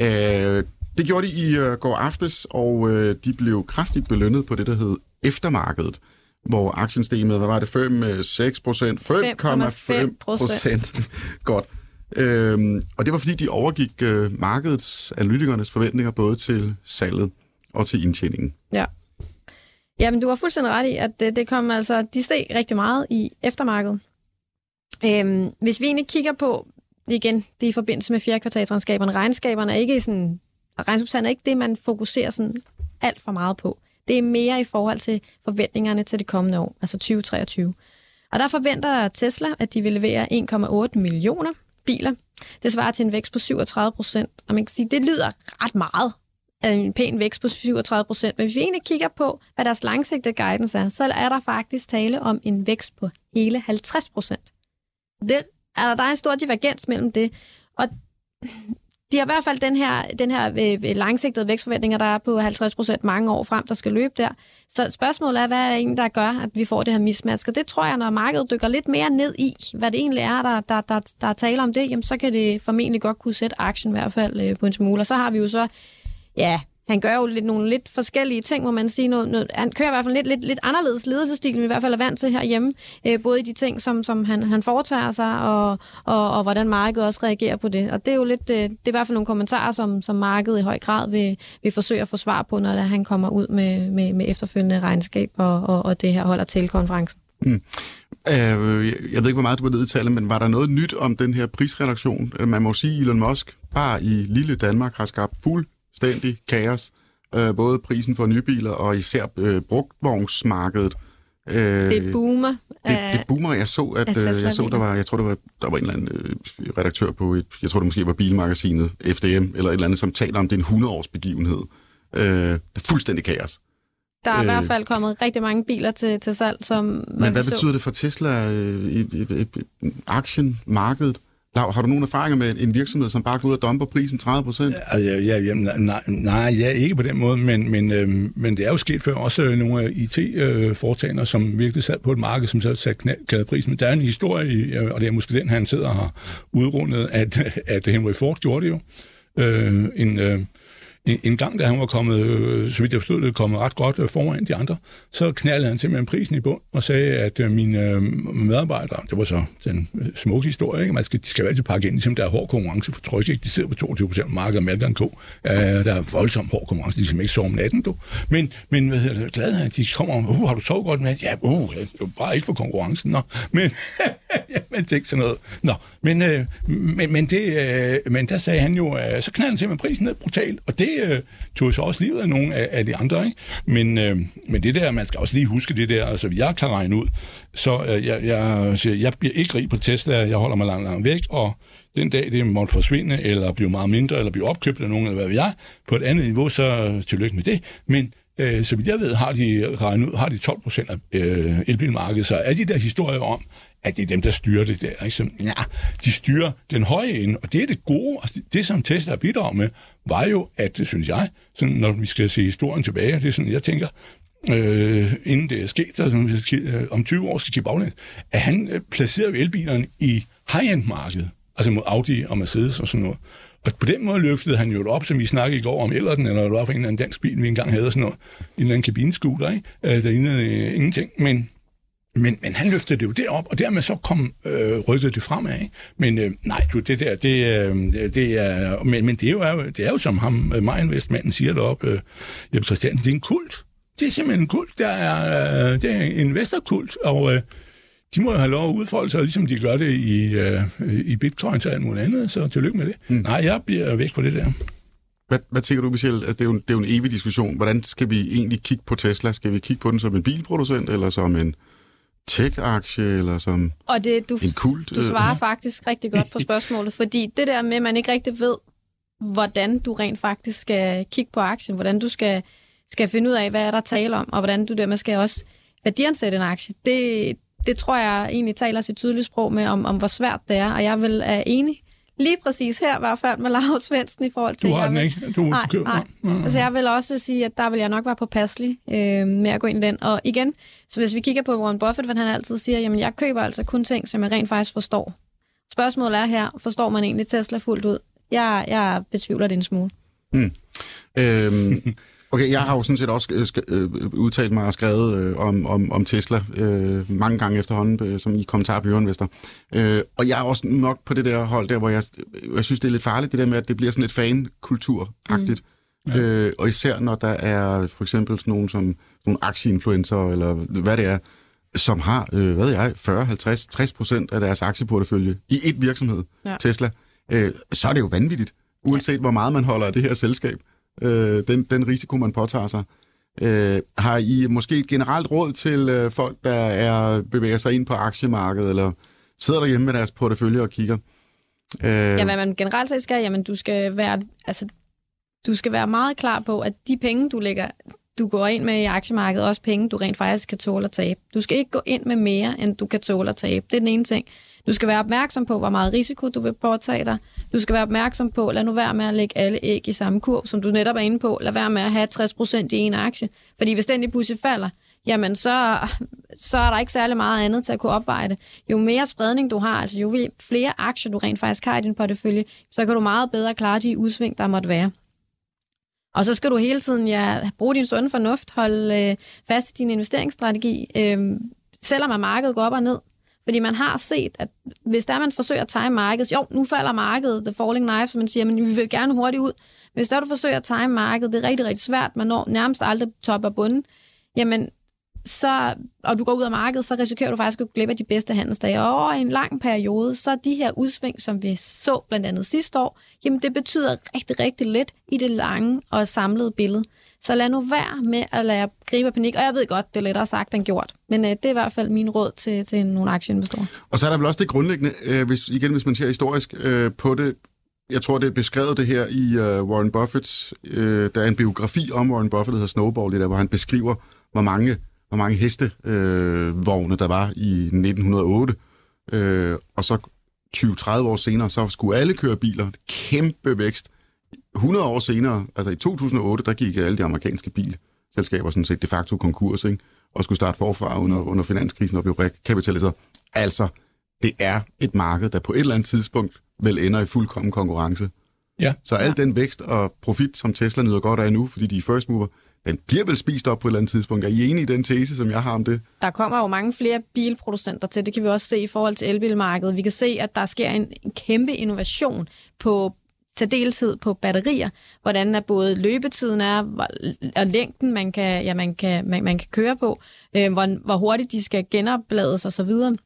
Øh, det gjorde de i øh, går aftes, og øh, de blev kraftigt belønnet på det, der hed eftermarkedet, hvor aktien steg med, hvad var det, 5, 6 procent, 5,5 procent. Godt. Øhm, og det var, fordi de overgik øh, markedets analytikernes forventninger både til salget og til indtjeningen. Ja. Jamen, du har fuldstændig ret i, at det, det kom altså, de steg rigtig meget i eftermarkedet. Øhm, hvis vi egentlig kigger på, igen, det er i forbindelse med fjerde kvartalsregnskaberne, regnskaberne er ikke sådan, regnskabstallene er ikke det, man fokuserer sådan alt for meget på. Det er mere i forhold til forventningerne til det kommende år, altså 2023. Og der forventer Tesla, at de vil levere 1,8 millioner biler. Det svarer til en vækst på 37 procent. Og man kan sige, det lyder ret meget af en pæn vækst på 37 procent. Men hvis vi egentlig kigger på, hvad deres langsigtede guidance er, så er der faktisk tale om en vækst på hele 50 procent. Det, er der er en stor divergens mellem det. Og de har i hvert fald den her, den her øh, øh, langsigtede vækstforventninger, der er på 50 procent mange år frem, der skal løbe der. Så spørgsmålet er, hvad er det egentlig, der gør, at vi får det her mismatch? Og det tror jeg, når markedet dykker lidt mere ned i, hvad det egentlig er, der, der, der, der er tale om det, jamen så kan det formentlig godt kunne sætte aktien i hvert fald øh, på en smule. Og så har vi jo så, ja, han gør jo lidt, nogle lidt forskellige ting, må man sige. Noget, noget, han kører i hvert fald lidt, lidt, lidt anderledes ledelsesstil, end vi i hvert fald er vant til herhjemme. Øh, både i de ting, som, som han, han foretager sig, og, og, og hvordan markedet også reagerer på det. Og det er jo lidt, øh, det er i hvert fald nogle kommentarer, som, som markedet i høj grad vil, vil forsøge at få svar på, når det, han kommer ud med, med, med efterfølgende regnskab og, og, og det her holder til konferencen. Hmm. Øh, jeg ved ikke, hvor meget du var nede i tallet, men var der noget nyt om den her prisreduktion? Man må sige, Elon Musk bare i lille Danmark har skabt fuldstændig kaos. Øh, både prisen for nye biler og især øh, brugtvognsmarkedet. Øh, Det boomer. det, det boomer. Jeg så, at øh, jeg så, der var, jeg tror, der var, der var en eller anden øh, redaktør på et, jeg tror, det måske var bilmagasinet FDM, eller et eller andet, som taler om, det er en 100-års begivenhed. Øh, det er fuldstændig kaos. Der er i øh, hvert fald kommet rigtig mange biler til, til salg, som Men hvad så. betyder det for Tesla øh, i, i, i, i aktien, markedet? Lav, har du nogen erfaringer med en virksomhed, som bare går ud og dumper prisen 30 procent? Altså, ja, ja, jamen, nej, nej, ja, ikke på den måde, men, men, øh, men det er jo sket før også øh, nogle IT-foretagender, som virkelig sad på et marked, som så satte knaldkade prisen. Men der er en historie, øh, og det er måske den, han sidder og har udrundet, at, at Henry Ford gjorde det jo. Øh, en, øh, en, en gang, da han var kommet, øh, så vidt jeg forstod det, kommet ret godt øh, foran de andre, så knaldede han simpelthen prisen i bund og sagde, at øh, mine øh, medarbejdere, det var så den øh, smukke historie, ikke? Man skal, de skal jo altid pakke ind, ligesom der er hård konkurrence for tryk, ikke? de sidder på 22 procent af markedet, Malker en ko. Øh, der er voldsomt hård konkurrence, de kan ikke sove om natten, du. Men, men hvad hedder det, glad han, de kommer, uh, har du sovet godt med? Ja, uh, det var ikke for konkurrencen, nå. Men, jeg tænkte sådan noget. Nå, men, øh, men, men, det, øh, men der sagde han jo, øh, så knaldede han simpelthen prisen ned brutalt, og det øh, tog så også livet af nogle af, af de andre, ikke? Men, øh, men det der, man skal også lige huske det der, altså jeg kan regne ud, så øh, jeg, jeg, siger, jeg bliver ikke rig på Tesla, jeg holder mig langt, langt væk, og den dag det måtte forsvinde, eller blive meget mindre, eller blive opkøbt af nogen, eller hvad ved jeg, på et andet niveau, så tillykke med det. Men øh, så vidt jeg ved, har de, regnet ud, har de 12 procent af øh, elbilmarkedet, så er de der historier om, at det er dem, der styrer det der. Ikke? Så, ja, de styrer den høje ende, og det er det gode. Altså, det, som Tesla bidrager med, var jo, at, synes jeg, sådan, når vi skal se historien tilbage, det er sådan, jeg tænker, øh, inden det er sket, så som øh, om 20 år skal kigge baglæns, at han øh, placerede elbilerne i high-end-markedet, altså mod Audi og Mercedes og sådan noget. Og på den måde løftede han jo det op, som vi snakkede i går om Ellerden, eller det var for en eller anden dansk bil, vi engang havde, sådan noget, en eller anden kabinescooter, ikke? Øh, der indede øh, ingenting, men men, men han løftede det jo derop, og dermed så kom øh, rykket det fremad. Ikke? Men øh, nej, du, det der, det, øh, det er... Men, men det, er jo, det er jo, som ham, øh, Marinvestmanden siger deroppe, øh, Jeppe Christian, det er en kult. Det er simpelthen en kult. Der er, øh, det er en investorkult, og øh, de må jo have lov at udfolde sig, ligesom de gør det i, øh, i bitcoin og alt muligt andet, så tillykke med det. Mm. Nej, jeg bliver væk fra det der. Hvad, hvad tænker du, Michel? Altså, det, er jo, en- det er jo en evig diskussion. Hvordan skal vi egentlig kigge på Tesla? Skal vi kigge på den som en bilproducent, eller som en tech-aktie, eller som Og det, du, en kult? du svarer faktisk rigtig godt på spørgsmålet, fordi det der med, at man ikke rigtig ved, hvordan du rent faktisk skal kigge på aktien, hvordan du skal, skal finde ud af, hvad er der tale om, og hvordan du dermed skal også værdiansætte en aktie. Det, det tror jeg egentlig taler sit tydelige sprog med, om, om hvor svært det er, og jeg vil er enig lige præcis her, i hvert fald med Lars Svendsen i forhold til... Du har den vil, ikke? Du nej, nej. nej. Altså jeg vil også sige, at der vil jeg nok være påpasselig øh, med at gå ind i den. Og igen, så hvis vi kigger på Warren Buffett, hvad han altid siger, jamen jeg køber altså kun ting, som jeg rent faktisk forstår. Spørgsmålet er her, forstår man egentlig Tesla fuldt ud? Jeg, jeg betvivler det en smule. Mm. Øhm, okay, jeg har jo sådan set også øh, sk- øh, udtalt mig og skrevet øh, om, om, om Tesla øh, mange gange efterhånden, øh, som i kommentar på Jørgen Øh, og jeg er også nok på det der hold der, hvor jeg, jeg synes, det er lidt farligt, det der med, at det bliver sådan lidt fan-kultur-agtigt. Mm. Øh, og især når der er for eksempel sådan nogle, som, nogle aktieinfluencer, eller hvad det er, som har, øh, hvad ved jeg, 40, 50, 60 procent af deres aktieportefølje i et virksomhed, ja. Tesla, øh, så er det jo vanvittigt, uanset hvor meget man holder af det her selskab. Øh, den, den risiko, man påtager sig. Øh, har I måske et generelt råd til øh, folk, der er bevæger sig ind på aktiemarkedet, eller sidder derhjemme med deres portefølje og kigger? Øh, ja, hvad man generelt set skal, jamen du skal være, altså, du skal være meget klar på, at de penge, du lægger, du går ind med i aktiemarkedet, også penge, du rent faktisk kan tåle at tabe. Du skal ikke gå ind med mere, end du kan tåle at tabe. Det er den ene ting. Du skal være opmærksom på, hvor meget risiko du vil påtage dig. Du skal være opmærksom på, lad nu være med at lægge alle æg i samme kurv, som du netop er inde på. Lad være med at have 60% i en aktie. Fordi hvis den lige pludselig falder, jamen så, så er der ikke særlig meget andet til at kunne opveje det. Jo mere spredning du har, altså jo flere aktier du rent faktisk har i din portefølje, så kan du meget bedre klare de udsving, der måtte være. Og så skal du hele tiden ja, bruge din sunde fornuft, holde øh, fast i din investeringsstrategi, øh, selvom at markedet går op og ned. Fordi man har set, at hvis der man forsøger at time markedet, jo, nu falder markedet, the falling knife, som man siger, men vi vil gerne hurtigt ud. Hvis der du forsøger at time markedet, det er rigtig, rigtig svært, man når nærmest aldrig top og bunden, jamen, så, og du går ud af markedet, så risikerer du faktisk at gå glip af de bedste handelsdage. Og over en lang periode, så de her udsving, som vi så blandt andet sidste år, jamen det betyder rigtig, rigtig lidt i det lange og samlede billede. Så lad nu være med at lade gribe af panik. Og jeg ved godt, det er lettere sagt end gjort. Men øh, det er i hvert fald min råd til, til nogle aktieinvestorer. Og så er der vel også det grundlæggende, øh, hvis, igen hvis man ser historisk øh, på det, jeg tror, det er beskrevet det her i uh, Warren Buffetts, øh, der er en biografi om Warren Buffett, der hedder Snowball, det der, hvor han beskriver, hvor mange, hvor mange hestevogne øh, der var i 1908. Øh, og så 20-30 år senere, så skulle alle køre biler. Kæmpe vækst. 100 år senere, altså i 2008, der gik alle de amerikanske bilselskaber sådan set de facto konkurs, ikke? og skulle starte forfra under, under finanskrisen og blev rekapitaliseret. Altså, det er et marked, der på et eller andet tidspunkt vel ender i fuldkommen konkurrence. Ja. Så al ja. den vækst og profit, som Tesla nyder godt af nu, fordi de er first mover, den bliver vel spist op på et eller andet tidspunkt. Er I enige i den tese, som jeg har om det? Der kommer jo mange flere bilproducenter til. Det kan vi også se i forhold til elbilmarkedet. Vi kan se, at der sker en, en kæmpe innovation på særdeleshed på batterier, hvordan er både løbetiden er, og længden, man kan, ja, man kan, man, man kan køre på, øh, hvor, hvor hurtigt de skal genoplades osv. Så,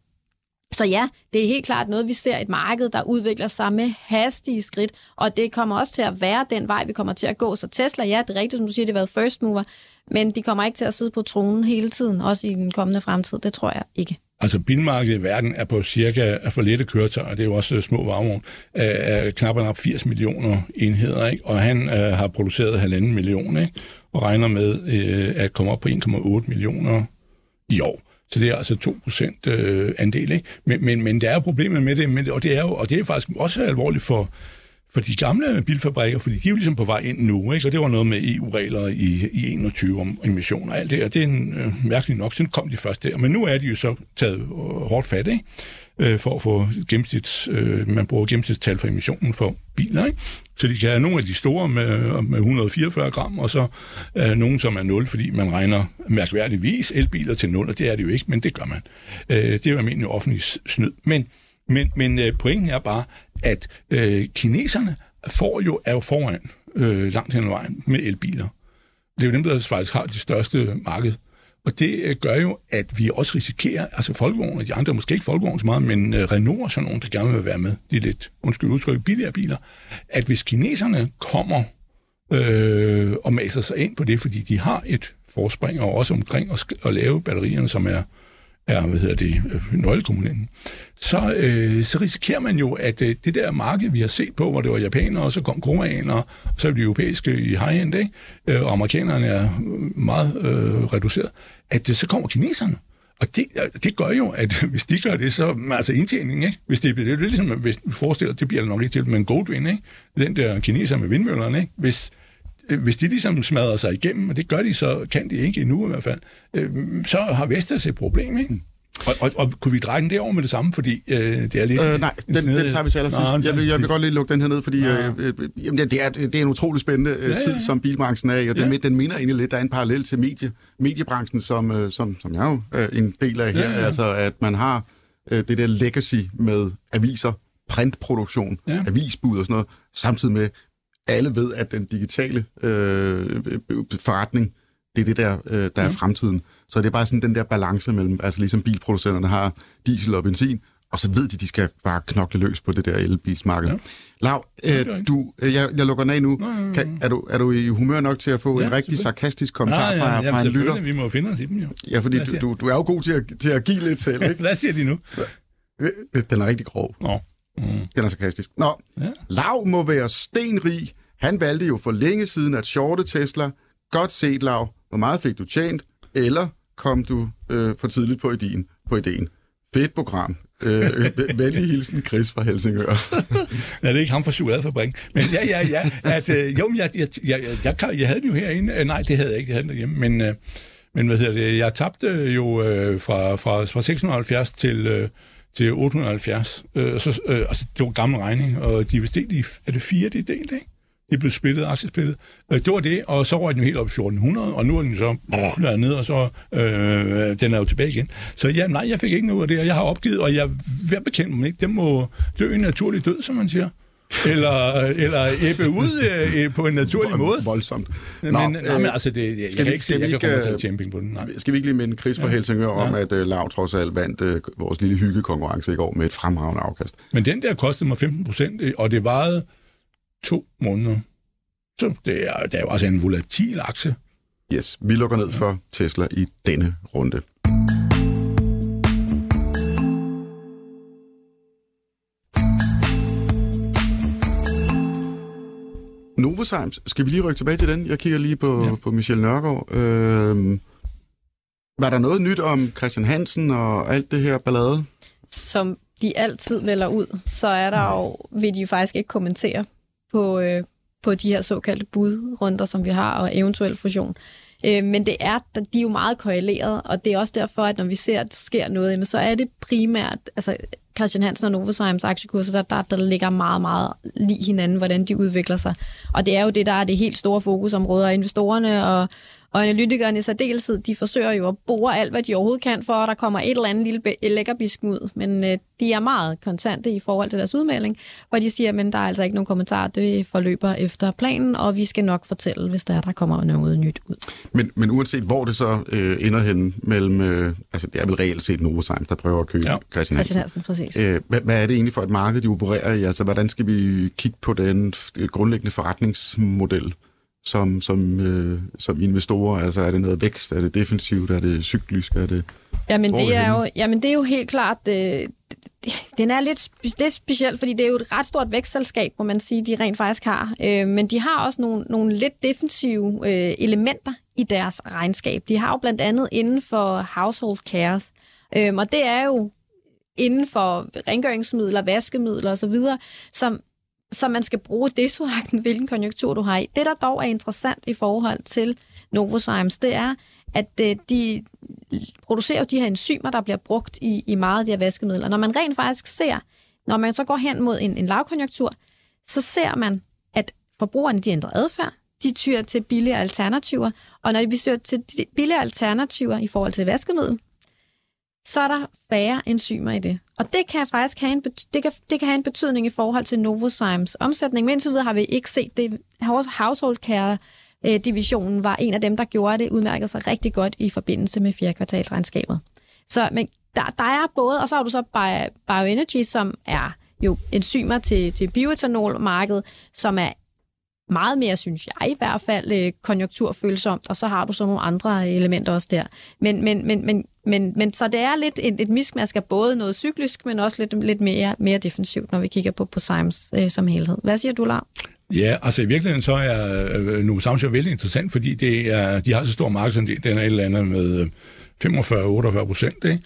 så ja, det er helt klart noget, vi ser et marked, der udvikler sig med hastige skridt, og det kommer også til at være den vej, vi kommer til at gå. Så Tesla, ja, det er rigtigt, som du siger, det har været first mover, men de kommer ikke til at sidde på tronen hele tiden, også i den kommende fremtid. Det tror jeg ikke. Altså bilmarkedet i verden er på cirka for lette køretøjer, det er jo også øh, små varmevogn, er knap op 80 millioner enheder, ikke? og han øh, har produceret halvanden million, ikke? og regner med øh, at komme op på 1,8 millioner i år. Så det er altså 2% øh, andel. Ikke? Men, men, men der er problemet med det, men, og, det er jo, og det er faktisk også alvorligt for, for de gamle bilfabrikker, fordi de er jo ligesom på vej ind nu, ikke? så det var noget med EU-regler i, i 21 om emissioner og alt det, og det er en, øh, mærkeligt nok, sådan kom de først der, men nu er de jo så taget øh, hårdt fat, ikke? Øh, for at få gennemsnits, øh, man bruger gennemsnitstal for emissionen for biler, ikke? Så de kan have nogle af de store med, øh, med 144 gram, og så øh, nogle, som er 0, fordi man regner mærkværdigvis elbiler til 0, og det er det jo ikke, men det gør man. Øh, det er jo almindelig offentlig snyd. Men men, men øh, pointen er bare, at øh, kineserne får jo, er jo foran øh, langt hen ad vejen med elbiler. Det er jo dem, der faktisk har de største marked. Og det øh, gør jo, at vi også risikerer, altså Folkevogn og de andre, måske ikke Folkevogn så meget, men øh, Renault og sådan nogle, der gerne vil være med, de lidt, undskyld udtryk, billigere biler, at hvis kineserne kommer øh, og maser sig ind på det, fordi de har et forspring, og også omkring at, at lave batterierne, som er er hvad hedder det, øh, nøglekomponenten, så, øh, så risikerer man jo, at øh, det der marked, vi har set på, hvor det var japanere, og så kom koreanere, og så er de europæiske i high-end, ikke? Øh, og amerikanerne er meget øh, reduceret, at øh, så kommer kineserne. Og det, øh, det gør jo, at hvis de gør det, så altså indtjening, ikke? Hvis det, det er ligesom, hvis vi forestiller, det bliver nok ikke til, men Goldwyn, ikke? Den der kineser med vindmøllerne, ikke? Hvis, øh, hvis de ligesom smadrer sig igennem, og det gør de, så kan de ikke endnu i hvert fald, øh, så har Vestas et problem, ikke? Og, og, og kunne vi dreje den derover med det samme, fordi øh, det er lidt... Øh, nej, den, den tager vi til allersidst. Jeg vil, jeg vil godt lige lukke den her ned, fordi øh, øh, jamen, det, er, det er en utrolig spændende øh, ja, tid, ja. som bilbranchen er i, og den, ja. den minder egentlig lidt, der er en parallel til medie, mediebranchen, som, øh, som, som jeg jo er en del af her, ja, ja. altså at man har øh, det der legacy med aviser, printproduktion, ja. avisbud og sådan noget, samtidig med, alle ved, at den digitale øh, forretning, det er det, der, øh, der er fremtiden. Så det er bare sådan den der balance mellem, altså ligesom bilproducenterne har diesel og benzin, og så ved de, de skal bare knokle løs på det der elbilsmarked. Ja. Lav, øh, du, øh, jeg, jeg lukker den af nu. Kan, er, du, er du i humør nok til at få ja, en rigtig sarkastisk kommentar ja, ja, ja, fra, fra en lytter? Vi må finde os i dem jo. Ja, fordi du, du, du er jo god til at, til at give lidt selv, ikke? Hvad siger de nu? Øh, den er rigtig grov. Nå. Mm. Den er sarkastisk. Nå, ja. Lav må være stenrig. Han valgte jo for længe siden at shorte Tesla. Godt set, Lav. Hvor meget fik du tjent? Eller kom du øh, for tidligt på ideen? På ideen. Fedt program. Øh, venlig hilsen, Chris fra Helsingør. Nej, det er ikke ham fra chokoladefabrik. Men ja, ja, ja. At, øh, jo, jeg, jeg, jeg, jeg, jeg, jeg havde den jo herinde. Øh, nej, det havde jeg ikke. Jeg havde den derhjemme. Men, øh, men hvad hedder det? Jeg tabte jo øh, fra, fra, fra 670 til... Øh, til 870. Øh, så, øh, altså, det var gammel regning, og de investeret i, er det fire, det er delt, ikke? De blev splittet, aktiespillet. Øh, det var det, og så røg den helt op i 1400, og nu er den så der ned, og så øh, den er jo tilbage igen. Så ja, nej, jeg fik ikke noget af det, og jeg har opgivet, og jeg er bekendt mig ikke. Den må dø en naturlig død, som man siger eller, eller æbbe ud øh, på en naturlig Vold, måde. Voldsomt. Nå, men, øh, nej, men altså, det, jeg, skal jeg vi, ikke se, at jeg kan komme til på den. Nej. Skal vi ikke lige minde Chris fra ja. Helsingør om, ja. at uh, Lav trods alt vandt uh, vores lille hyggekonkurrence i går med et fremragende afkast? Men den der kostede mig 15 procent, og det varede to måneder. Så det er, det er jo også en volatil aktie. Yes, vi lukker ned for Tesla i denne runde. Novozymes, skal vi lige rykke tilbage til den? Jeg kigger lige på, ja. på Michel Nørgaard. Øh, var der noget nyt om Christian Hansen og alt det her ballade? Som de altid melder ud, så er der jo, vil de jo faktisk ikke kommentere på, øh, på de her såkaldte budrunder, som vi har, og eventuel fusion. Øh, men det er, de er jo meget korreleret, og det er også derfor, at når vi ser, at der sker noget, så er det primært, altså Christian Hansen og Novozymes aktiekurser, der, der, der ligger meget, meget lige hinanden, hvordan de udvikler sig. Og det er jo det, der er det helt store fokusområde, og investorerne og, og analytikerne i særdeleshed, de forsøger jo at bore alt, hvad de overhovedet kan, for at der kommer et eller andet lille lækkerbisk ud. Men øh, de er meget kontante i forhold til deres udmelding, hvor de siger, at der er altså ikke nogen kommentar, det forløber efter planen, og vi skal nok fortælle, hvis der, der kommer noget nyt ud. Men, men uanset hvor det så øh, ender hen mellem, øh, altså det er vel reelt set Novozymes, der prøver at købe ja. Christian Hansen. Hansen præcis. Øh, hvad, hvad er det egentlig for et marked, de opererer i? Altså hvordan skal vi kigge på den grundlæggende forretningsmodel? Som, som, øh, som investorer? Altså er det noget vækst? Er det defensivt? Er det cyklisk? Er det, jamen, det er jo, jamen det er jo helt klart... Øh, den er lidt, lidt speciel, fordi det er jo et ret stort vækstselskab, må man sige, de rent faktisk har. Øh, men de har også nogle, nogle lidt defensive øh, elementer i deres regnskab. De har jo blandt andet inden for household cares, øh, og det er jo inden for rengøringsmidler, vaskemidler osv., som som man skal bruge desuagten, hvilken konjunktur du har i. Det, der dog er interessant i forhold til Novozymes, det er, at øh, de producerer de her enzymer, der bliver brugt i, i meget af de her vaskemidler. Når man rent faktisk ser, når man så går hen mod en, en lavkonjunktur, så ser man, at forbrugerne de ændrer adfærd, de tyrer til billige alternativer, og når vi ser til billige alternativer i forhold til vaskemiddel, så er der færre enzymer i det. Og det kan faktisk have en, det kan, det kan have en betydning i forhold til Novozymes omsætning, men indtil videre har vi ikke set det. Household Care øh, divisionen var en af dem, der gjorde det, udmærkede sig rigtig godt i forbindelse med fjerde kvartalsregnskabet. Så men der, der er både, og så har du så Bioenergy, som er jo enzymer til, til bioetanolmarkedet, som er meget mere, synes jeg i hvert fald, øh, konjunkturfølsomt, og så har du så nogle andre øh, elementer også der. Men, men, men, men men, men så det er lidt et, et miskmask af både noget cyklisk, men også lidt, lidt mere, mere defensivt, når vi kigger på, på Sims øh, som helhed. Hvad siger du, Lar? Ja, altså i virkeligheden så er øh, nu Samsung vældig interessant, fordi det er, de har så stor markedsandel, den er et eller andet med øh, 45-48 procent, øh,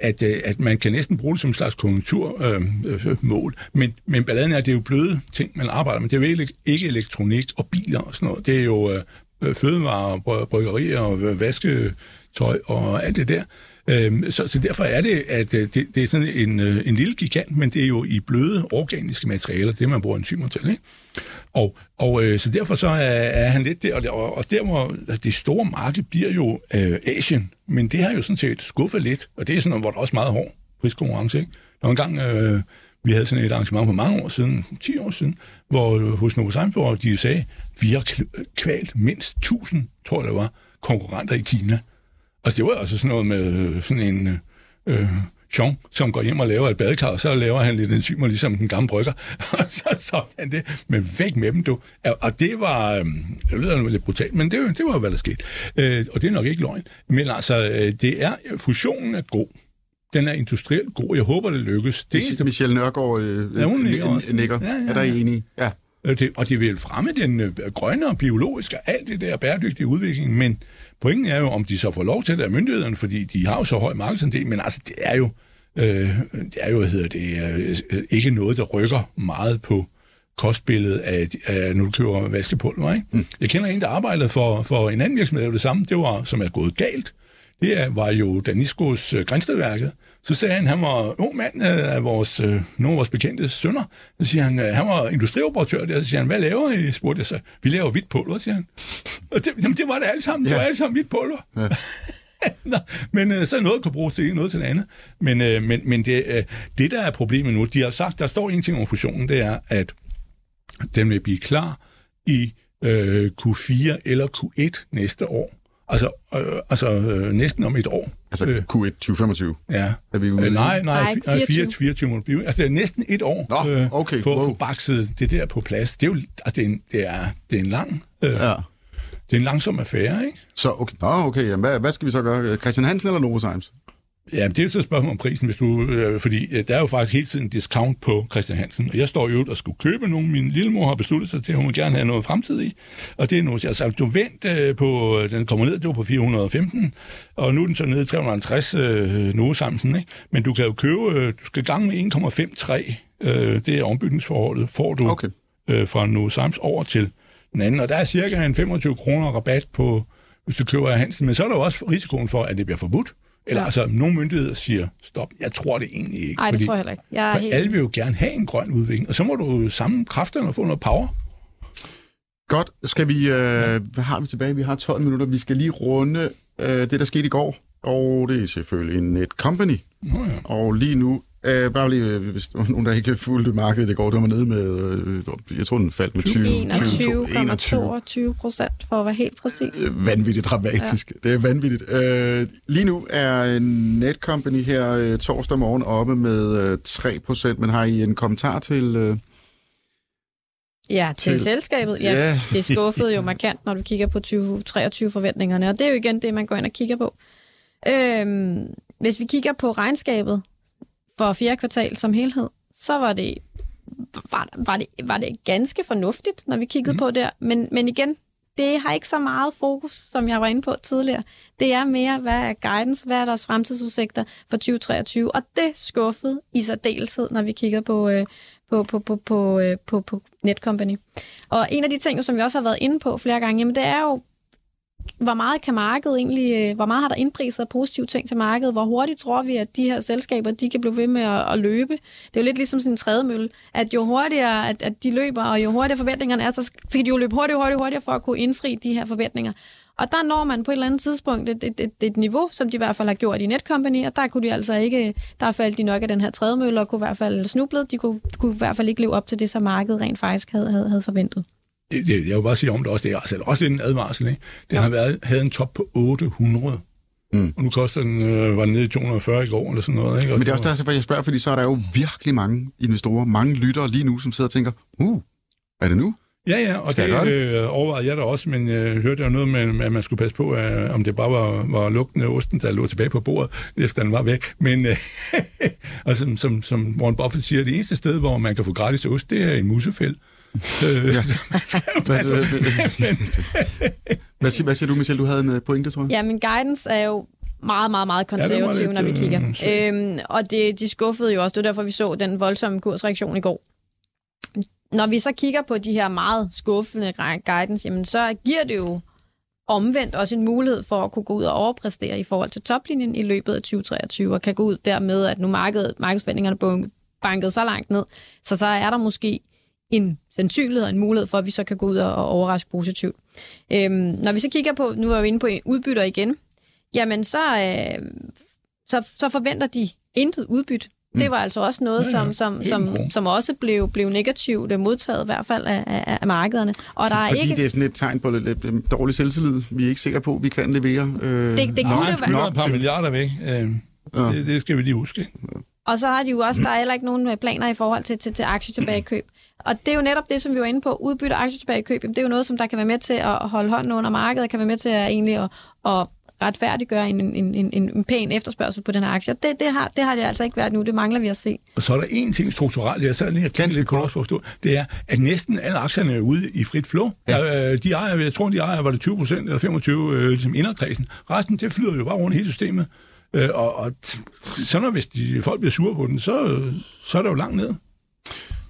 at, øh, at man kan næsten bruge det som en slags konjunkturmål. Øh, øh men, men balladen er, at det er jo bløde ting, man arbejder med. Det er jo ikke, ikke elektronik og biler og sådan noget. Det er jo øh, fødevarer, bryggerier og tøj og alt det der. Øhm, så, så derfor er det, at øh, det, det er sådan en, øh, en lille gigant, men det er jo i bløde organiske materialer, det man bruger enzymer til. Ikke? Og, og øh, så derfor så er, er han lidt der, og, og der hvor altså, det store marked bliver jo øh, Asien, men det har jo sådan set skuffet lidt, og det er sådan noget, hvor der er også meget hård priskonkurrence. Ikke? Når en gang øh, vi havde sådan et arrangement for mange år siden, 10 år siden, hvor øh, hos Novozymes, hvor de sagde, vi har kvalt mindst 1000, tror jeg det var, konkurrenter i Kina. Og det var altså sådan noget med øh, sådan en... Øh, Jean, som går hjem og laver et badekar, og så laver han lidt enzymer, ligesom den gamle brygger. og så så han det, men væk med dem, du. Og det var, øh, det lyder lidt brutalt, men det, det var, hvad der skete. Øh, og det er nok ikke løgn. Men altså, øh, det er, fusionen er god. Den er industrielt god. Jeg håber, det lykkes. Det er Michelle Nørgaard øh, ja, hun nikker. nikker. Ja, ja, ja. Er der enige? Ja. Det, og det vil fremme den øh, grønne og biologiske og alt det der bæredygtige udvikling, men pointen er jo, om de så får lov til det af myndighederne, fordi de har jo så høj markedsandel, men altså, det er jo, øh, det er jo, hvad hedder det, øh, ikke noget, der rykker meget på kostbilledet af, af når du køber vaskepulver. Ikke? Mm. Jeg kender en, der arbejdede for, for en anden virksomhed, der det samme, det var, som er gået galt. Det var jo Daniskos øh, Grænstedværket, så sagde han, han var ung mand øh, af vores, øh, nogle af vores bekendte sønner. Så siger han, øh, han var industrioperatør der. Så siger han, hvad laver I? Spurgte jeg så. Vi laver hvidt pulver, siger han. Og det, jamen, det var det alle sammen. Det ja. var alle sammen hvidt pulver. Ja. Nå, men øh, så noget kan bruges til noget til det andet. Men, øh, men, men det, øh, det, der er problemet nu, de har sagt, der står en ting om fusionen, det er, at den vil blive klar i øh, Q4 eller Q1 næste år. Altså, øh, altså øh, næsten om et år. Altså øh, Q1 2025? Ja. Er vi ude? Øh, nej, nej, nej 24. 24 må blive. Altså, det er næsten et år Nå, øh, okay. for wow. at få bakset det der på plads. Det er jo altså, det er en, det er, det er en lang... Øh, ja. Det er en langsom affære, ikke? Så, okay, Nå, okay. Jamen, hvad, hvad skal vi så gøre? Christian Hansen eller Novozymes? Ja, det er så et spørgsmål om prisen, hvis du, øh, fordi øh, der er jo faktisk hele tiden discount på Christian Hansen, og jeg står jo og skulle købe nogen. Min lille mor har besluttet sig til, at hun vil gerne have noget fremtid i, og det er nu, jeg sagde, du vent øh, på, den kommer ned, det var på 415, og nu er den så nede i 350 øh, nu sammen, ikke? men du kan jo købe, øh, du skal gang med 1,53, øh, det er ombygningsforholdet, får du okay. øh, fra nu Sams over til den anden, og der er cirka en 25 kroner rabat på, hvis du køber Hansen, men så er der jo også risikoen for, at det bliver forbudt. Eller ja. altså, nogle myndigheder siger, stop, jeg tror det egentlig ikke. Nej, det tror jeg heller ikke. Jeg er helt... alle vil jo gerne have en grøn udvikling, og så må du samle kræfterne og få noget power. Godt, skal vi, øh, hvad har vi tilbage? Vi har 12 minutter. Vi skal lige runde øh, det, der skete i går. Og det er selvfølgelig en Netcompany. Oh, ja. Og lige nu Uh, bare lige, øh, hvis nogen, der ikke fulgte markedet i går, det var nede med, uh, jeg tror, den faldt med 20, 21,22 procent, for at være helt præcis. Uh, vanvittigt dramatisk. Ja. Det er vanvittigt. Uh, lige nu er Netcompany her torsdag morgen oppe med uh, 3 procent, men har I en kommentar til... Uh, Ja, til, til selskabet. Ja, yeah. det skuffede jo markant, når du kigger på 2023 forventningerne, og det er jo igen det, man går ind og kigger på. Øhm, hvis vi kigger på regnskabet, for fjerde kvartal som helhed, så var det, var, var det, var det ganske fornuftigt, når vi kiggede mm. på det. Men, men igen, det har ikke så meget fokus, som jeg var inde på tidligere. Det er mere, hvad er guidance, hvad er deres fremtidsudsigter for 2023, og det skuffede i særdeleshed, når vi kigger på, øh, på, på, på, på, øh, på, på Netcompany. Og en af de ting, som vi også har været inde på flere gange, jamen det er jo hvor meget kan markedet egentlig, øh, hvor meget har der indpriset positive ting til markedet? Hvor hurtigt tror vi, at de her selskaber, de kan blive ved med at, at løbe? Det er jo lidt ligesom sådan en trædemølle, at jo hurtigere at, at de løber, og jo hurtigere forventningerne er, så skal de jo løbe hurtigere, hurtigere, hurtigere for at kunne indfri de her forventninger. Og der når man på et eller andet tidspunkt et, et, et, et niveau, som de i hvert fald har gjort i Netcompany, og der kunne de altså ikke, der faldt de nok af den her trædemølle, og kunne i hvert fald snublet, de kunne, kunne i hvert fald ikke leve op til det, som markedet rent faktisk havde, havde, havde forventet det, det, jeg vil bare sige om det også, det er altså også lidt en advarsel. Ikke? Den ja. har været, havde en top på 800. Mm. Og nu koster den, øh, var den nede i 240 i går, eller sådan noget. Ikke? Men det er også derfor, jeg spørger, fordi så er der jo virkelig mange investorer, mange lyttere lige nu, som sidder og tænker, uh, er det nu? Ja, ja, og Skal det, jeg det? Øh, overvejede jeg da også, men jeg øh, hørte jo noget med, at man skulle passe på, at, om det bare var, var lugten af osten, der lå tilbage på bordet, efter den var væk. Men, øh, og som, som, som Warren Buffett siger, det eneste sted, hvor man kan få gratis ost, det er en musefæld. Øh, Ja. Hvad, siger, hvad siger du, Michelle? Du havde en øh, pointe, tror jeg. Ja, men guidance er jo meget, meget, meget Ja, det konservativ, var når vi kigger. øh. Øhm, og det, de skuffede jo også, det var derfor, vi så den voldsomme kursreaktion i går. Når vi så kigger på de her meget skuffende guidance, jamen så giver det jo omvendt også en mulighed for at kunne gå ud og overpræstere i forhold til toplinjen i løbet af 2023, og kan gå ud dermed, at nu markedet, markedsforventningerne er banket så langt ned, så så er der måske en sandsynlighed og en mulighed for, at vi så kan gå ud og, og overraske positivt. Øhm, når vi så kigger på, nu er vi inde på udbytter igen, jamen så, øh, så, så forventer de intet udbytte. Det var altså også noget, Ja, ja. som, som, som, som også blev, blev negativt modtaget, i hvert fald af, af, af markederne. Og der er Fordi ikke... det er sådan et tegn på lidt, lidt dårlig selvtillid. Vi er ikke sikre på, at vi kan levere. Øh, Det- det kunne Nej, det han skylder nok et par milliarder væk. Øh, Ja. det, det skal vi lige huske. Og så har de jo også, der er heller ikke nogen øh, planer i forhold til, til, til aktietilbagekøb. Og det er jo netop det, som vi var inde på, udbytte og aktietilbagekøb. Jamen, det er jo noget, som der kan være med til at holde hånden under markedet, kan være med til at egentlig at, at retfærdiggøre en, en, en, en, en pæn efterspørgsel på den her aktie. Det, det, har, det har det altså ikke været nu, det mangler vi at se. Og så er der én ting strukturelt, jeg sad lige og kiggede lidt på også forstå, det er, at næsten alle aktierne er ude i frit flow. Ja. Ja. de ejer, jeg tror, de ejer, var det 20 procent eller 25 øh, ligesom inderkredsen. Resten, det flyder jo bare rundt i hele systemet. Øh, og, og t- så når hvis de, folk bliver sure på den, så, så er der jo langt ned.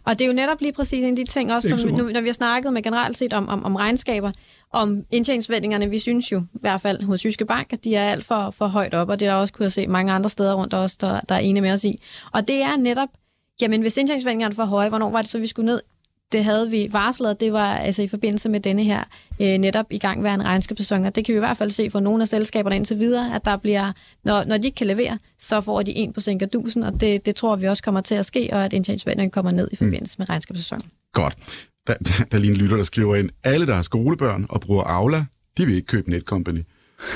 Og det er jo netop lige præcis en af de ting også, som nu, når vi har snakket med generelt set om, om, om regnskaber, om indtjeningsforventningerne, vi synes jo, i hvert fald hos Jyske Bank, at de er alt for, for højt op, og det er der også kunne se mange andre steder rundt også, der, der er enige med os i. Og det er netop, jamen hvis indtjeningsforventningerne er for høje, hvornår var det så, vi skulle ned? Det havde vi varslet, og det var altså i forbindelse med denne her øh, netop i gang værende regnskabssæson, og det kan vi i hvert fald se for nogle af selskaberne indtil videre, at der bliver, når, når de ikke kan levere, så får de en på sænkerdusen, og det, det tror vi også kommer til at ske, og at indtjeningsforventningerne kommer ned i forbindelse med regnskabssæsonen. Godt. Der, der, der er lige en lytter, der skriver ind, alle, der har skolebørn og bruger Aula, de vil ikke købe Netcompany.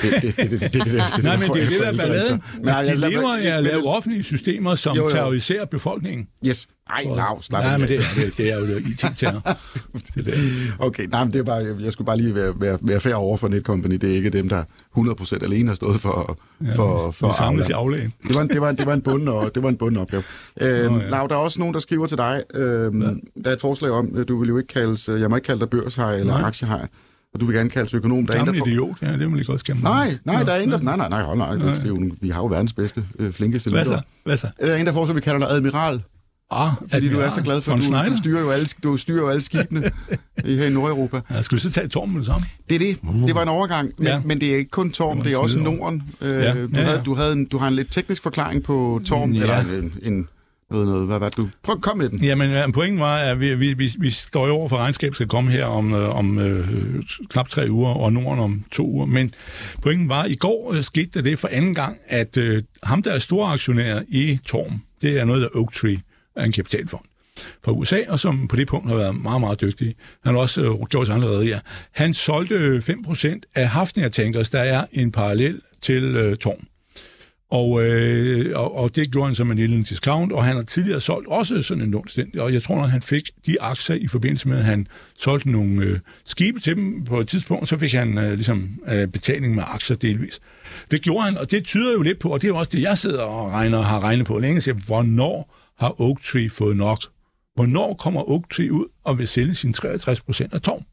Det, det, det, det, det, det, det, det, Nej, men det er det, der er balladen. Nej, de lever af at lave offentlige systemer, som Jo, jo. terroriserer befolkningen. Yes. Ej, lav, slap Nej, men det, er- det, det er jo IT-terror. det, det. Okay, nej, men det er bare, jeg, jeg skulle bare lige være, være, være fair over for Netcompany. Det er ikke dem, der 100% alene har stået for, for, for Vi samles i aflægen. Det var, en, det, var en, det var en bunden, og det var en bunden opgave. Øhm, Nå, ja. ja. Lav, der er også nogen, der skriver til dig. Øhm, ja. Der er et forslag om, du vil jo ikke kaldes, jeg må ikke kalde dig børshej eller aktiehej, og du vil gerne kaldes økonom. Der er en, Gammel der idiot, ja, det må lige godt skæmme. Nej, nej, der er en, der... Nej, nej, nej, hold nej. Det er jo, vi har jo verdens bedste, øh, flinkeste Hvad så? Hvad så? Der er en, der foreslår, at vi kalder dig admiral, Ah, fordi du er så glad for, at du, du, styrer jo alle, du styrer jo alle skibene i- her i Nordeuropa. Ja, skal vi så tage Torben med det samme? Det er det. Det var en overgang, men, ja. Men det er ikke kun Torm, Det det er også. Norden. Øh, Ja. du, Ja, ja. havde, du, havde en, du har en lidt teknisk forklaring på Torm, Ja. eller en, en noget, noget, hvad var det, du? Prøv, kom med den. Jamen, pointen var, at vi, vi, vi, vi står i over for, at regnskab skal komme her om, øh, om øh, knap tre uger, og Norden om to uger. Men pointen var, at i går øh, skete det for anden gang, at øh, ham, der er store aktionær i Torm, det er noget, der Oak Tree, er en kapitalfond fra USA, og som på det punkt har været meget, meget dygtig. Han har også øh, gjort sig allerede, ja. Han solgte 5% af Hafnia Tankers, der er en parallel til øh, Torm. Og, øh, og, og det gjorde han som en lille discount, og han har tidligere solgt også sådan en lånstænd, og jeg tror nok, han fik de aktier i forbindelse med, at han solgte nogle øh, skibe til dem på et tidspunkt, så fik han øh, ligesom øh, betaling med aktier delvis. Det gjorde han, og det tyder jo lidt på, og det er jo også det, jeg sidder og regner, har regnet på længe, siger, hvornår har Oak Tree fået nok? Hvornår kommer Oak Tree ud og vil sælge sine 63 procent af Torm?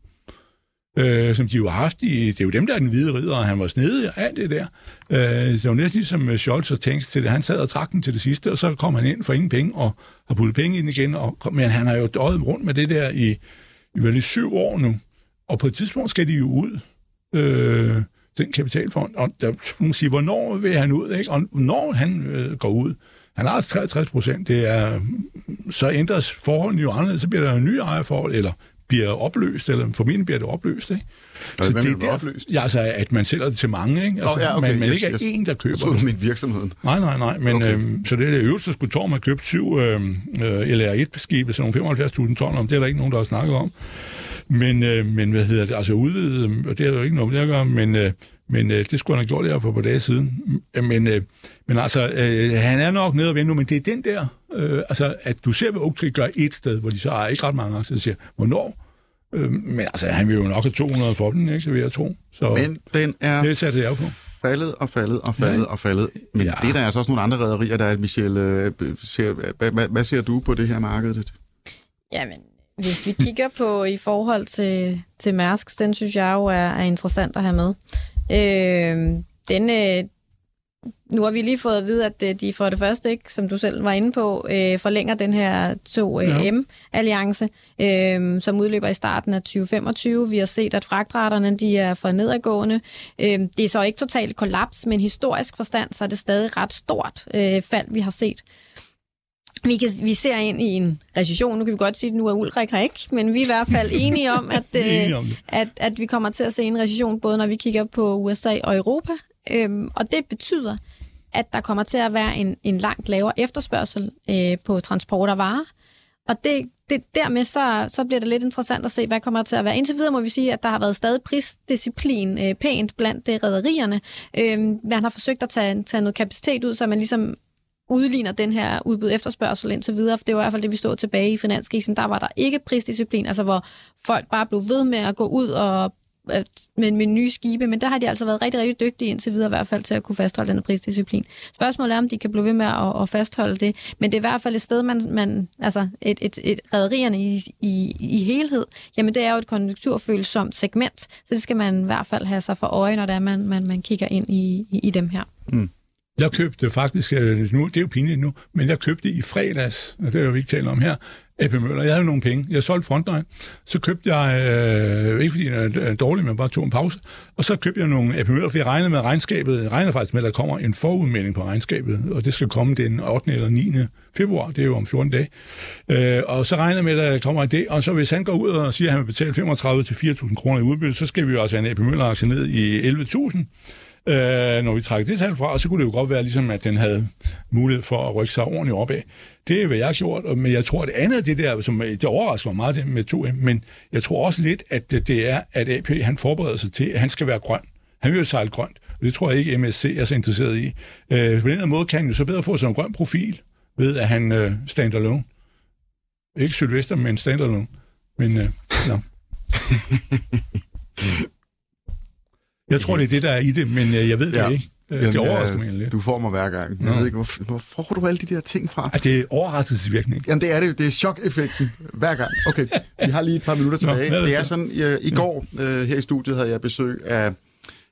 Øh, som de jo har haft i, det er jo dem, der er den hvide ridder, og han var snedig og alt det der. Øh, det var næsten ligesom øh, Scholz og Tanks til det. Han sad og trak den til det sidste, og så kom han ind for ingen penge, og har puttet penge ind igen, og, kom- men han har jo døjet rundt med det der i, i vel syv år nu, og på et tidspunkt skal de jo ud, øh, den kapitalfond, og der må man sige, hvornår vil han ud, ikke? og når han øh, går ud, han har 63 procent, det er, så ændres forholdene jo anderledes, så bliver der en ny ejerforhold, eller bliver opløst, eller formentlig bliver det opløst, ikke? hvad mener du med der- opløst? Ja, altså, at man sælger det til mange, ikke? Altså, Nå, ja, okay, men, men yes, ikke er yes. en, der køber Jeg troede, det. det min virksomheden. Nej, nej, nej. Men, Okay. øhm, så det er det øverste, skulle Torm have købt syv øh, øh, LR1-skibe, sådan nogle 75.000 ton om. Det er der ikke nogen, der har snakket om. Men, øh, men hvad hedder det? Altså udvidet, øh, og det er der jo ikke noget med det at gøre, men, øh, men øh, det skulle han have gjort her for et par dage siden. Men, øh, men altså, øh, han er nok nede og vende nu, men det er den der, øh, altså, at du ser, hvad Oak Tree gør et sted, hvor de så er ikke ret mange aktier, der siger, hvornår Øh, men altså, han vil jo nok have 200 for den, ikke, så vil jeg tro. Så Men den er det satte jeg på. faldet og faldet og faldet Ja. og faldet. Men Ja. det er der altså også nogle andre rædderier, der er, Michelle. øh, Ser, hvad, hvad, hvad ser du på det her marked? Jamen, hvis vi kigger på i forhold til, til Mærsk, den synes jeg jo er, er interessant at have med. Øh, den, øh, nu har vi lige fået at vide, at øh, de for det første ikke, som du selv var inde på, øh, forlænger den her 2M-alliance, øh, som udløber i starten af 2025. Vi har set, at fragtraterne de er for nedadgående. Øh, det er så ikke totalt kollaps, men historisk forstand, så er det stadig ret stort øh, fald, vi har set. Vi, kan, vi ser ind i en recession. Nu kan vi godt sige, at nu er Ulrik her ikke, men vi er i hvert fald enige om, at, enige øh, om det. at, at vi kommer til at se en recession, både når vi kigger på USA og Europa. Øhm, og det betyder, at der kommer til at være en, en langt lavere efterspørgsel øh, på transport af varer. Og det, det, dermed så, så bliver det lidt interessant at se, hvad kommer der til at være. Indtil videre må vi sige, at der har været stadig prisdisciplin øh, pænt blandt øh, rædderierne. Øh, man har forsøgt at tage, tage noget kapacitet ud, så man ligesom udligner den her udbud efterspørgsel indtil videre, for det var i hvert fald det, vi stod tilbage i finanskrisen. Der var der ikke prisdisciplin, altså hvor folk bare blev ved med at gå ud og med, med nye skibe, men der har de altså været rigtig, rigtig dygtige indtil videre i hvert fald til at kunne fastholde den prisdisciplin. Spørgsmålet er, om de kan blive ved med at, at fastholde det, men det er i hvert fald et sted, man, man altså et, et, et rædderierne i, i, i helhed, jamen det er jo et konjunkturfølsomt segment, så det skal man i hvert fald have sig for øje, når det er, man, man, man kigger ind i, i, i dem her. Mm. Jeg købte faktisk, øh, nu, det er jo pinligt nu, men jeg købte i fredags, og det er jo vi ikke tale om her, AP Møller. Jeg havde nogle penge. Jeg solgte Frontline. Så købte jeg, øh, ikke fordi den er dårlig, men bare tog en pause, og så købte jeg nogle AP Møller, for jeg regnede med regnskabet. Jeg regner faktisk med, at der kommer en forudmelding på regnskabet, og det skal komme den 8. eller 9. februar, det er jo om 14 dage. Øh, og så regner jeg med, at der kommer det, og så hvis han går ud og siger, at han vil betale 35 til 4.000 kroner i udbytte, så skal vi jo altså have en AP Møller-aktie ned i 11.000 øh, når vi trækker det tal fra, og så kunne det jo godt være, ligesom, at den havde mulighed for at rykke sig ordentligt opad. Det er, hvad jeg har gjort, og- men jeg tror, at det andet det der, som, det overrasker mig meget det med 2M, men jeg tror også lidt, at det er, at AP han forbereder sig til, at han skal være grøn. Han vil jo sejle grønt, og det tror jeg ikke, MSC er så interesseret i. Øh, på den her måde kan han jo så bedre få sig en grøn profil, ved at han øh, standalone. Ikke Sylvester, men stand alone. Men, øh, no. Jeg tror, det er det, der er i det, men øh, jeg ved det Ja. ikke. Øh, Jamen, det overrasker øh, mig egentlig lidt. Du får mig hver gang. Jeg Nå. ved ikke, hvor, hvor får du alle de der ting fra? Er det er overraskelsesvirkning? Jamen, det er det. Det er chok-effekten hver gang. Okay, vi har lige et par minutter Nå, tilbage. er det er så? sådan, øh, i går øh, her i studiet havde jeg besøg af,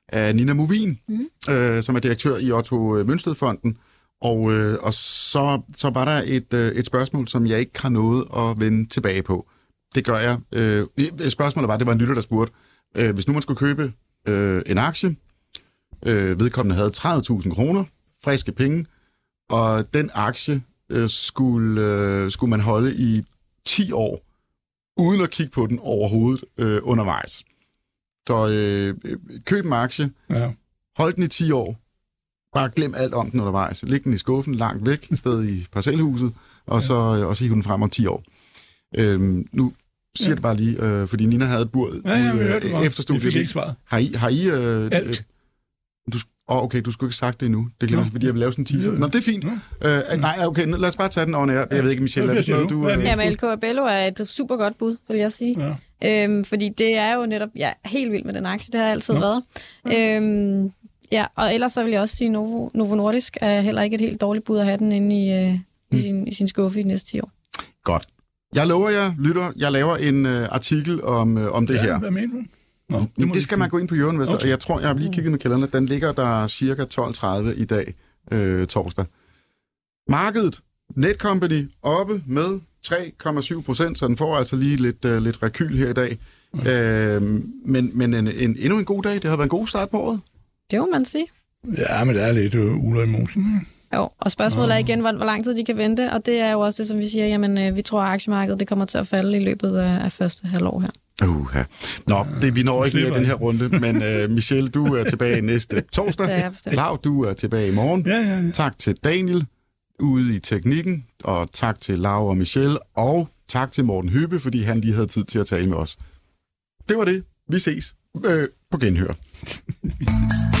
af Nina Movin, mm. øh, som er direktør i Otto Mønstedfonden. Og, øh, og så, så var der et, øh, et spørgsmål, som jeg ikke har nået at vende tilbage på. Det gør jeg. Øh, spørgsmålet var, det var en lytter, der spurgte, øh, hvis nu man skulle købe øh, en aktie, øh, vedkommende havde 30.000 kroner, friske penge, og den aktie øh, skulle, øh, skulle man holde i 10 år, uden at kigge på den overhovedet øh, undervejs. Så øh, køb en aktie, Ja. hold den i 10 år, bare glem alt om den undervejs. Læg den i skuffen langt væk, et sted i parcelhuset, og så, øh, og så hive den frem om 10 år. Øhm, nu siger Ja. ja. det bare lige, øh, fordi Nina havde et bord Ja, ja, øh, det efter studiet. fik ikke svaret. Har I, har I øh, Alt. øh, du, oh, okay, du skulle ikke have sagt det endnu. Det glemmer jeg, fordi jeg vil lave sådan en teaser. Ja. Nå, det er fint. Nå. Øh, nej, okay, lad os bare tage den over nær. Jeg ved ikke, Michelle, er det sådan noget, du... er Øh? Ja, men LK Bello er et super godt bud, vil jeg sige. Ja. Øhm, fordi det er jo netop, ja, helt vild med den aktie, det har jeg altid Nå. været. Øhm, ja, og ellers så vil jeg også sige, Novo, Novo Nordisk er heller ikke et helt dårligt bud at have den inde i, øh, Mm. i, sin, i sin skuffe i de næste 10 år. Godt. Jeg lover jer, lytter, jeg laver en øh, artikel om, øh, om det ja, her. Hvad mener du? Nå, Det, det skal man gå ind på Jørgen Okay. og jeg tror, jeg har lige kigget med kalenderen, den ligger der cirka 12.30 i dag, øh, torsdag. Markedet, Netcompany, oppe med 3,7 procent, så den får altså lige lidt, øh, lidt rekyl her i dag. Øh, men men en, en, endnu en god dag, det har været en god start på året. Det må man sige. Ja, men det er lidt øh, uler i mosen. ikke? Jo, og spørgsmålet er igen, hvor, hvor lang tid de kan vente, og det er jo også det, som vi siger, jamen øh, vi tror, at aktiemarkedet det kommer til at falde i løbet af, af første halvår her. Uh, Nå, det, vi når ikke mere den her runde, men øh, Michelle, du er tilbage næste Det er torsdag. Lav, du er tilbage i morgen. Ja, ja, ja. Tak til Daniel ude i teknikken, og tak til Laura og Michelle, og tak til Morten Hyppe, fordi han lige havde tid til at tale med os. Det var det. Vi ses øh, på genhør.